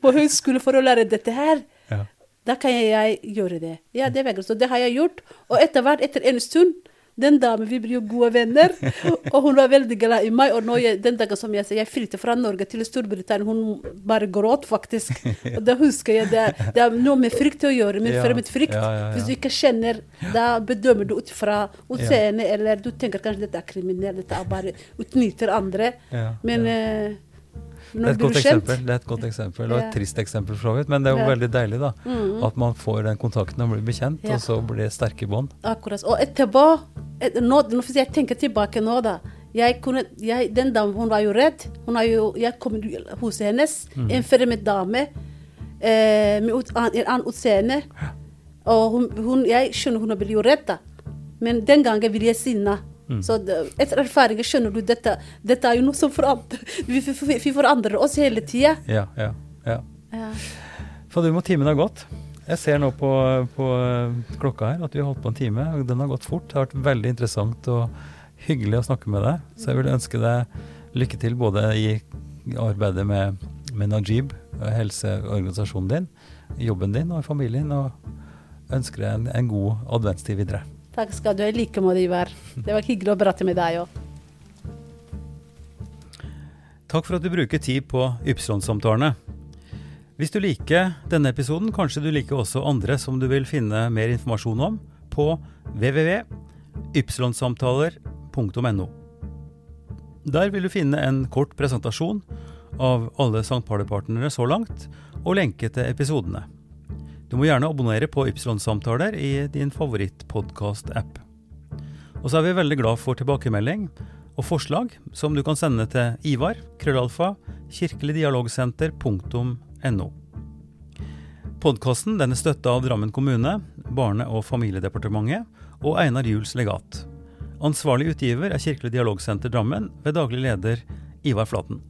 på høyskole for å lære dette her. Ja. Da kan jeg gjøre det. Ja, det er greit. Så det har jeg gjort. Og etter hvert, etter en stund, den damen, vi blir jo gode venner. Og hun var veldig glad i meg. Og nå jeg, den dagen som jeg jeg flyttet fra Norge til Storbritannia, hun bare gråt faktisk. Og da husker jeg det, det har noe med frykt å gjøre, med Ja, fremmedfrykt. ja, ja. Hvis du ikke kjenner, da bedømmer du ut fra utseendet, eller du tenker kanskje dette er kriminelt, dette er bare utnytter andre. Men ja. Det er et godt eksempel, det er et godt eksempel, og et trist eksempel for så vidt. Men det er jo veldig deilig da, mm. at man får den kontakten og blir bekjent, Ja. og så blir det sterke bånd. Akkurat. Og etterpå et, nå, Hvis jeg tenker tilbake nå, da jeg kunne, jeg, Den damen hun var jo redd. Hun har jo, jeg kom hos hennes, en fremmed dame eh, med ut, an, en annen utseende. Og hun, hun, jeg skjønner hun blir jo redd, da. Men den gangen ville jeg sinna. Så det, etter erfaring skjønner du dette. Dette er jo noe som forandrer Vi, vi, forandrer oss hele tida. Ja, ja, ja. Ja. du må timen har gått. Jeg ser nå på, på eh, klokka her at vi har holdt på en time, og den har gått fort. Det har vært veldig interessant og hyggelig å snakke med deg. Så jeg vil ønske deg lykke til både i arbeidet med, med Najib, helseorganisasjonen din, jobben din og familien, og ønsker deg en, en god adventstid videre. Takk skal du ha. I like måte, Ivar. Det var hyggelig å prate med deg òg. Takk for at du bruker tid på Ypsilon-samtalene. Hvis du liker denne episoden, kanskje du liker også andre som du vil finne mer informasjon om på www.ypsilonsamtaler.no. Der vil du finne en kort presentasjon av alle St. Party-partnere så langt, og lenke til episodene. Du må gjerne abonnere på Ypsilon-samtaler i din favorittpodkast-app. Og så er vi veldig glad for tilbakemelding og forslag som du kan sende til Ivar, krøllalfa, kirkeligdialogsenter.no. Podkasten er støtta av Drammen kommune, Barne- og familiedepartementet og Einar Juels legat. Ansvarlig utgiver er Kirkelig dialogsenter Drammen ved daglig leder Ivar Flaten.